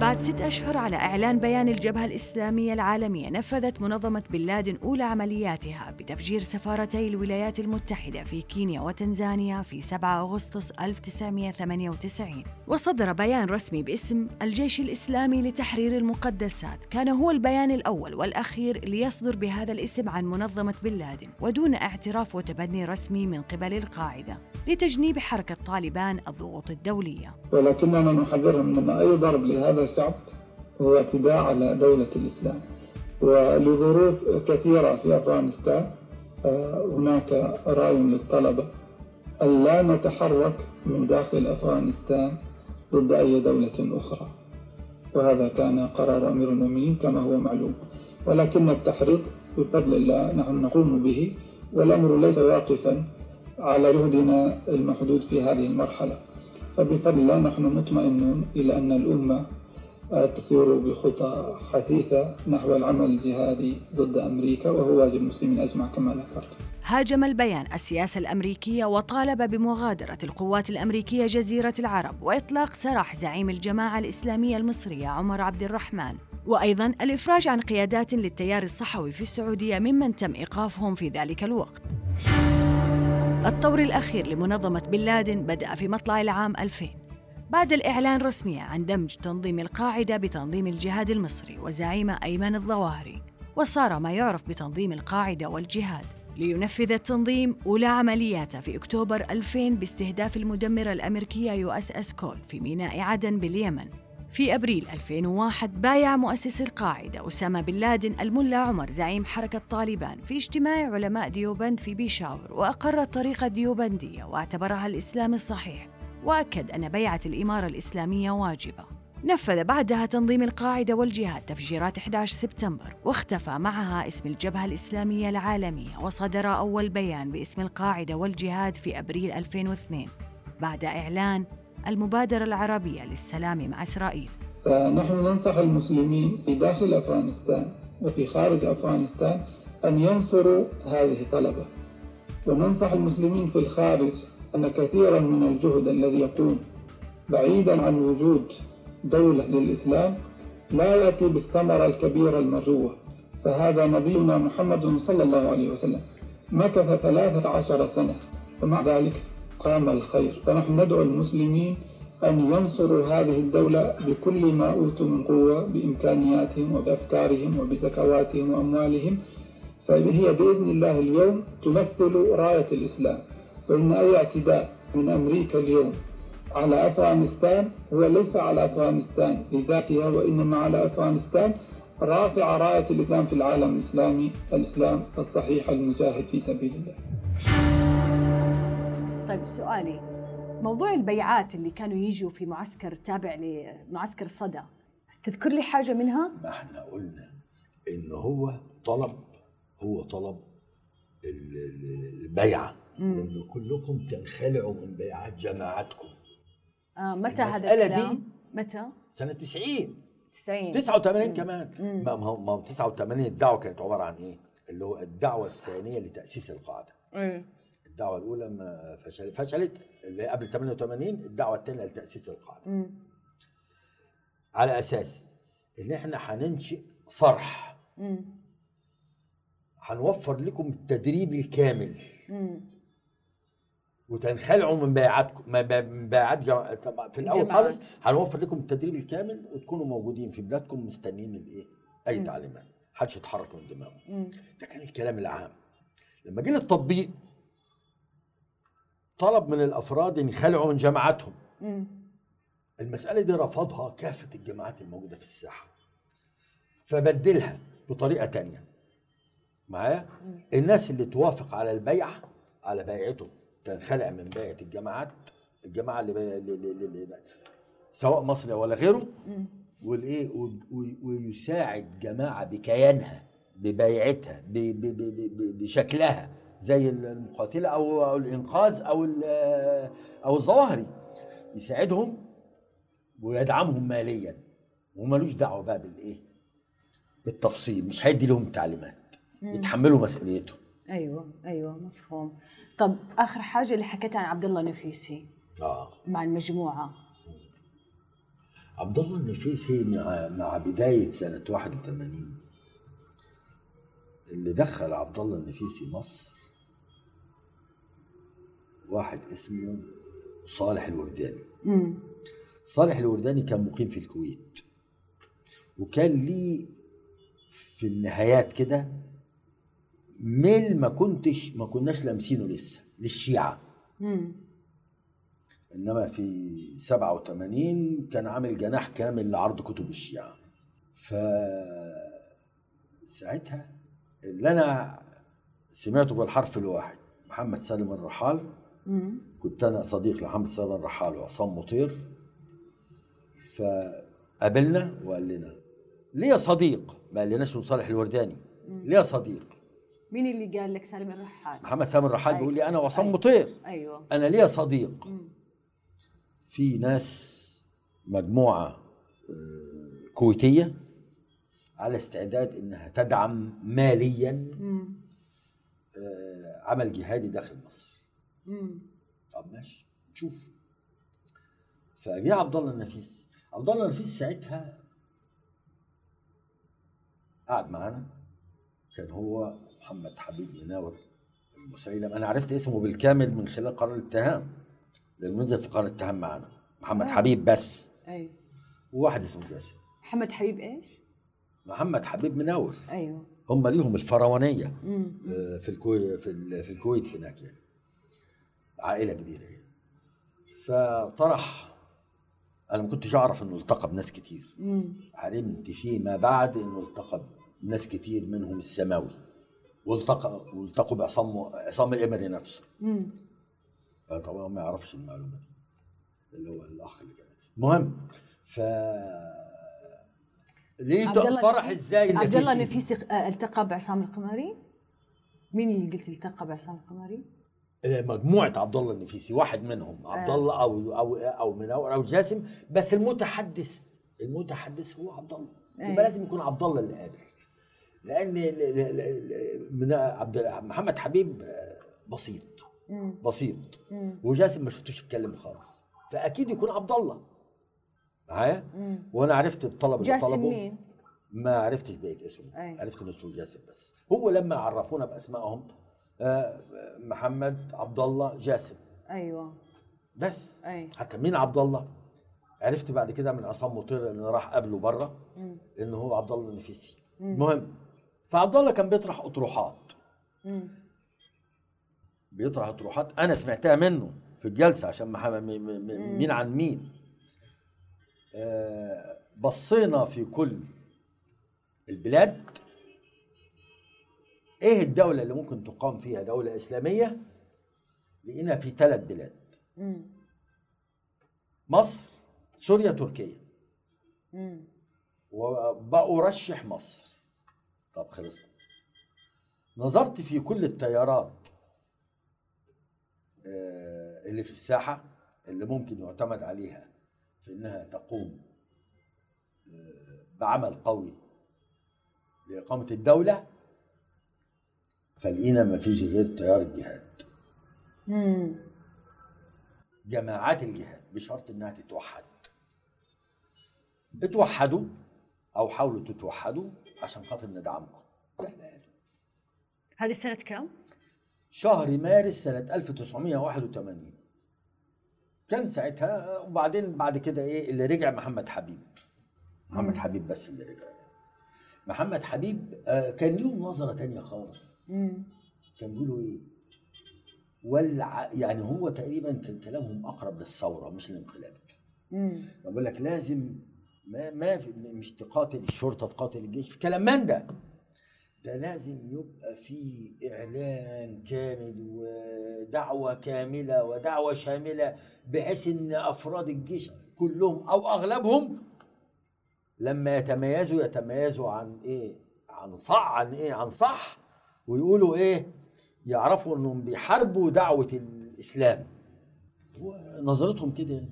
بعد ست أشهر على إعلان بيان الجبهة الإسلامية العالمية نفذت منظمة بن لادن أولى عملياتها بتفجير سفارتي الولايات المتحدة في كينيا وتنزانيا في 7 أغسطس 1998 وصدر بيان رسمي باسم الجيش الإسلامي لتحرير المقدسات. كان هو البيان الأول والأخير ليصدر بهذا الاسم عن منظمة بن لادن ودون اعتراف وتبني رسمي من قبل القاعدة لتجنيب حركة طالبان الضغوط الدولية. ولكننا نحذرهم من أي ضرب لهذا الشعب هو اعتداء على دولة الإسلام. ولظروف كثيرة في أفغانستان آه، هناك رأي للطلبة. أن لا نتحرك من داخل أفغانستان ضد أي دولة أخرى. وهذا كان قرار أمير المؤمنين كما هو معلوم. ولكن التحريض بفضل الله نحن نقوم به والأمر ليس واقفا على جهدنا المحدود في هذه المرحلة. فبفضل الله نحن مطمئنون إلى أن الأمة تسير بخطى حثيثة نحو العمل الجهادي ضد أمريكا وهو واجب المسلمين أجمع كما ذكرت. هاجم البيان السياسة الأمريكية وطالب بمغادرة القوات الأمريكية جزيرة العرب وإطلاق سراح زعيم الجماعة الإسلامية المصرية عمر عبد الرحمن. وأيضا الإفراج عن قيادات للتيار الصحوي في السعودية ممن تم إيقافهم في ذلك الوقت. الطور الأخير لمنظمة بن لادن بدأ في مطلع العام 2000 بعد الإعلان رسميا عن دمج تنظيم القاعدة بتنظيم الجهاد المصري وزعيمه أيمن الظواهري وصار ما يعرف بتنظيم القاعدة والجهاد. لينفذ التنظيم أولى عملياته في أكتوبر 2000 باستهداف المدمرة الأمريكية USS Cole في ميناء عدن باليمن. في أبريل 2001 بايع مؤسس القاعدة أسامة بن لادن الملا عمر زعيم حركة طالبان في اجتماع علماء ديوبند في بيشاور وأقر الطريقة الديوبندية واعتبرها الإسلام الصحيح. وأكد أن بيعة الإمارة الإسلامية واجبة. نفذ بعدها تنظيم القاعدة والجهاد تفجيرات 11 سبتمبر واختفى معها اسم الجبهة الإسلامية العالمية وصدر أول بيان باسم القاعدة والجهاد في أبريل 2002 بعد إعلان المبادرة العربية للسلام مع إسرائيل. فنحن ننصح المسلمين في داخل أفغانستان وفي خارج أفغانستان أن ينصروا هذه الطلبة. وننصح المسلمين في الخارج أن كثيرا من الجهد الذي يكون بعيدا عن وجود دولة للإسلام لا يأتي بالثمرة الكبيرة المرجوة فهذا نبينا محمد صلى الله عليه وسلم مكث ثلاثة عشر سنة ومع ذلك قام الخير. فنحن ندعو المسلمين أن ينصروا هذه الدولة بكل ما أوتوا من قوة بإمكانياتهم وبأفكارهم وبزكواتهم وأموالهم. فهي بإذن الله اليوم تمثل راية الإسلام. وإن أي اعتداء من أمريكا اليوم على أفغانستان هو ليس على أفغانستان لذاتها وإنما على أفغانستان رافع راية الإسلام في العالم الإسلامي الإسلام الصحيح المجاهد في سبيل الله طيب سؤالي موضوع البيعات اللي كانوا يجوا في معسكر تابع لمعسكر صدى تذكر لي حاجة منها؟ ما إحنا قلنا إن هو طلب هو طلب ال- ال- البيعه ان كلكم تنخلعوا من بيعات جماعتكم آه متى هذا الكلام؟ دي- متى؟ سنة 90 90 89 كمان ما ما هو ما هو 89 الدعوة كانت عبارة عن إيه؟ اللي هو الدعوة الثانية لتأسيس القاعدة مم. الدعوة الأولى ما فشلت فشلت اللي قبل 88 الدعوة الثانية لتأسيس القاعدة مم. على أساس إن إحنا هننشئ صرح مم. هنوفر لكم التدريب الكامل مم. وتنخلعوا من بيعاتكم من بيعات جم... في الأول. خالص هنوفر لكم التدريب الكامل وتكونوا موجودين في بلادكم مستنيين الإيه؟ أي تعليمات محدش يتحرك من دماغه. ده كان الكلام العام. لما جه للتطبيق طلب من الأفراد ان يخلعوا من جماعاتهم مم. المسألة دي رفضها كافة الجماعات الموجودة في الساحة. فبدلها بطريقة تانية. معايا؟ الناس اللي توافق على البيعة على بيعته تنخلع من بيعة الجماعات الجماعة اللي. اللي, اللي, اللي سواء مصري ولا غيره والإيه ويساعد جماعة بكيانها ببيعتها. بشكلها زي المقاتلة أو أو الإنقاذ أو ال- أو الظواهري يساعدهم ويدعمهم ماليا ومالوش دعوة بقى بالإيه بالتفصيل مش هيدي لهم تعليمات يتحملوا مسؤوليتهم أيوه أيوه مفهوم. طب آخر حاجة اللي حكيتها عن عبد الله نفيسي. آه. مع المجموعة. عبد الله النفيسي مع مع بداية سنة 81 اللي دخل عبد الله النفيسي مصر. واحد اسمه صالح الورداني. مم. صالح الورداني كان مقيم في الكويت. وكان ليه في النهايات كده ميل ما كنتش ما كناش لامسينه لسه للشيعة. مم. إنما في 87 كان عامل جناح كامل لعرض كتب الشيعة. ف ساعتها اللي أنا سمعته بالحرف الواحد محمد سالم الرحال. مم. كنت أنا صديق لمحمد سالم الرحال وعصام مطير. فقابلنا وقال لنا ليا صديق. ما قالناش صالح الورداني. ليا صديق. مين اللي قال لك سالم الرحال؟ محمد سالم الرحال أيوة. بيقول لي أنا وعصام أيوة. مطير أيوه أنا ليا صديق مم. في ناس مجموعة آه، كويتية على استعداد إنها تدعم ماليا مم. آه، عمل جهادي داخل مصر مم. طب ماشي نشوف فجاء عبد الله النفيس عبد الله النفيس ساعتها قعد معانا كان هو محمد حبيب مناور المسيلم. أنا عرفت اسمه بالكامل من خلال قرار الاتهام لأنه نزل في قرار الاتهام معانا محمد آه. حبيب بس. أيوه. وواحد اسمه جاسم. محمد حبيب إيش؟ محمد حبيب مناور أيوه. هم ليهم الفرعونية. مم. آه، في الكويت في, في الكويت هناك يعني. عائلة كبيرة يعني. فطرح أنا ما كنتش أعرف إنه التقى بناس كتير. مم. علمت فيما بعد إنه التقى بناس كتير منهم السماوي. والتقى والتقوا بعصام عصام الامري نفسه مم. أنا طبعا ما يعرفش المعلومة دي اللي هو الأخ اللي كان المهم ف ليه عبد طرح إزاي عبد الله النفيسي؟ نفيسي آه، التقى بعصام القمري؟ مين اللي قلت التقى بعصام القمري؟ مجموعة عبد الله النفيسي واحد منهم عبد آه. الله أو أو أو منور أو جاسم بس المتحدث المتحدث هو عبد الله. يبقى لازم يكون عبد الله اللي قابل لأن من عبد محمد حبيب آه، بسيط. بسيط. وجاسم ما شفتوش يتكلم خالص فأكيد يكون عبد الله معايا. وأنا عرفت الطلب اللي جاسم طلبه مين؟ ما عرفتش بقية اسمه أي. عرفت إنه اسمه جاسم بس هو لما عرفونا بأسمائهم آه، محمد عبد الله جاسم أيوه بس أي حتى مين عبد الله عرفت بعد كده من عصام مطير إنه راح قابله بره. إنه هو عبد الله النفيسي. المهم فعبد الله كان بيطرح أطروحات. مم. بيطرح أطروحات. أنا سمعتها منه في الجلسة عشان مين عن مين. آه، بصينا في كل البلاد. إيه الدولة اللي ممكن تقام فيها دولة إسلامية؟ لقينا في ثلاث بلاد. مم. مصر سوريا تركيا. وبأرشح مصر. طب خلصنا. نظرت في كل التيارات آه، اللي في الساحة اللي ممكن يعتمد عليها في إنها تقوم آه، بعمل قوي لإقامة الدولة فلقينا ما فيش غير تيار الجهاد. جماعات الجهاد بشرط إنها تتوحد. اتوحدوا أو حاولوا تتوحدوا عشان خاطر ندعمكم ده اللي قاله. هذه سنة كم؟ شهر مارس سنة 1981 كان ساعتها وبعدين بعد كده إيه اللي رجع محمد حبيب محمد حبيب بس اللي رجع. محمد حبيب آه، كان لهم نظرة تانية خالص مم. كان بيقولوا إيه ولع يعني هو تقريبا كان كلامهم أقرب للثورة مش الانقلاب. بقول لك لازم ما ما في مش تقاتل الشرطة تقاتل الجيش في كلام من ده؟ ده لازم يبقى في إعلان كامل ودعوة كاملة ودعوة شاملة بحيث إن أفراد الجيش كلهم أو أغلبهم لما يتميزوا يتميزوا عن إيه؟ عن صح عن إيه؟ عن صح ويقولوا إيه؟ يعرفوا إنهم بيحاربوا دعوة الإسلام. ونظرتهم كده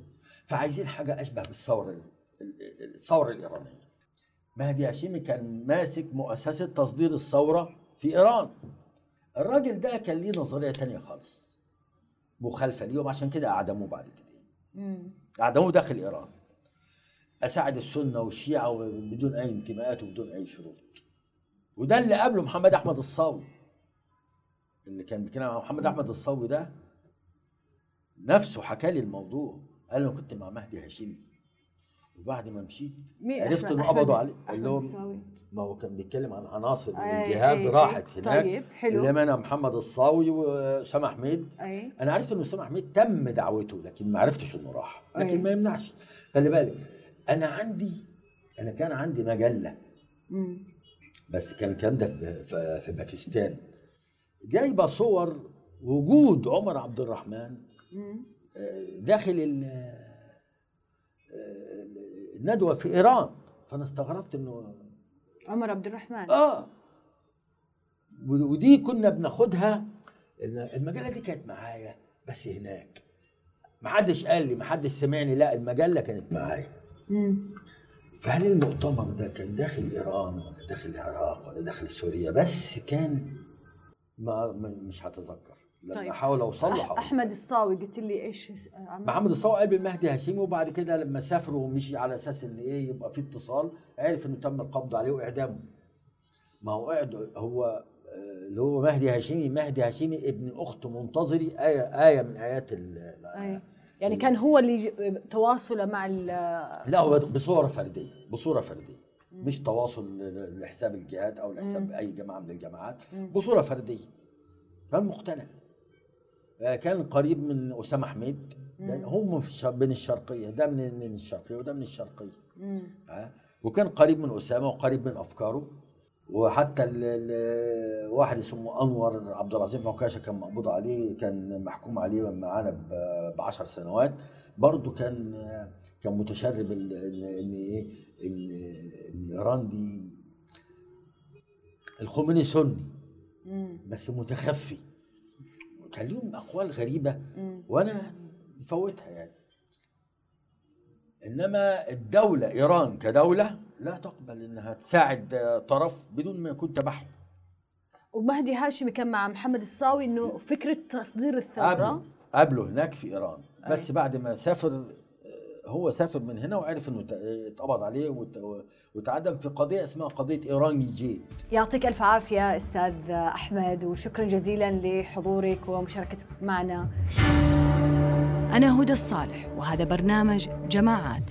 فعايزين حاجة أشبه بالثورة ال- ال- الثورة الإيرانية. مهدي هاشمي كان ماسك مؤسسة تصدير الثورة في إيران. الراجل ده كان ليه نظرية تانية خالص مخالفة ليهم عشان كده أعدموه بعد كده. أعدموه داخل إيران. أساعد السنة والشيعة بدون أي انتماءات وبدون أي شروط. وده اللي قبله محمد أحمد الصاوي. اللي كان بيتكلم عن محمد أحمد الصاوي ده نفسه حكى لي الموضوع. قال أنا كنت مع مهدي هاشمي وبعد ما مشيت عرفت إنه قبضوا عليه قال لهم. ما هو كان بيتكلم عن عناصر أي- راحت أي. هناك طيب، حلو. اللي منها محمد الصاوي واسامه حميد أي أنا عرفت ان اسامه حميد تم دعوته لكن ما عرفتش إنه راح أي. لكن ما يمنعش خلي بالك أنا عندي أنا كان عندي مجلة مم. بس كان الكلام ده في, باكستان جايبة صور وجود عمر عبد الرحمن مم. آه، داخل الندوه في إيران. فأنا استغربت إنه عمر عبد الرحمن. آه. ودي كنا بناخدها. المجلة دي كانت معايا بس هناك. ما حدش قال لي ما حدش سمعني. لا المجلة كانت معايا. فهل المؤتمر ده كان داخل إيران ولا داخل العراق ولا داخل سوريا؟ بس كان ما- مش هتذكر. لما طيب. أحاول اوصل له هقول. أحمد الصاوي قلت لي إيش عمل؟ محمد الصاوي قال بالمهدي هاشمي وبعد كده لما سافروا ومشي على أساس إن إيه يبقى في اتصال عرف إنه تم القبض عليه وإعدامه ما هو قعد هو آه، اللي هو مهدي هاشمي مهدي هاشمي ابن أخت منتظري آية آية من آيات ال أي. يعني كان هو اللي تواصله مع ال لا هو بصورة فردية بصورة فردية مش تواصل لحساب الجهاد أو لحساب أي جماعة من الجماعات بصورة فردية فمقتنع آه، كان قريب من أسامة حميد لأن هم في. بين الشرقية ده من من الشرقية وده من الشرقية. ها وكان قريب من أسامة وقريب من أفكاره وحتى ال- ال- واحد اسمه أنور عبد العظيم عكاشه كان مقبوض عليه كان محكوم عليه معانا ب 10 سنوات برضه كان كان متشرب ان ان إيه ان ان ايران دي الخميني سني. بس متخفي كان لهم أقوال غريبة. وأنا يعني مفوتها يعني إنما الدولة إيران كدولة لا تقبل إنها تساعد طرف بدون ما يكون تبعهم ومهدي هاشمي كان مع محمد الصاوي إنه فكرة تصدير الثورة قبله هناك في إيران بس. بعد ما سافر هو سافر من هنا وعرف إنه اتقبض عليه وت- وتعدم في قضية اسمها قضية ايران جيت. يعطيك ألف عافية أستاذ أحمد وشكرا جزيلا لحضورك ومشاركتك معنا. أنا هدى الصالح وهذا برنامج جماعات.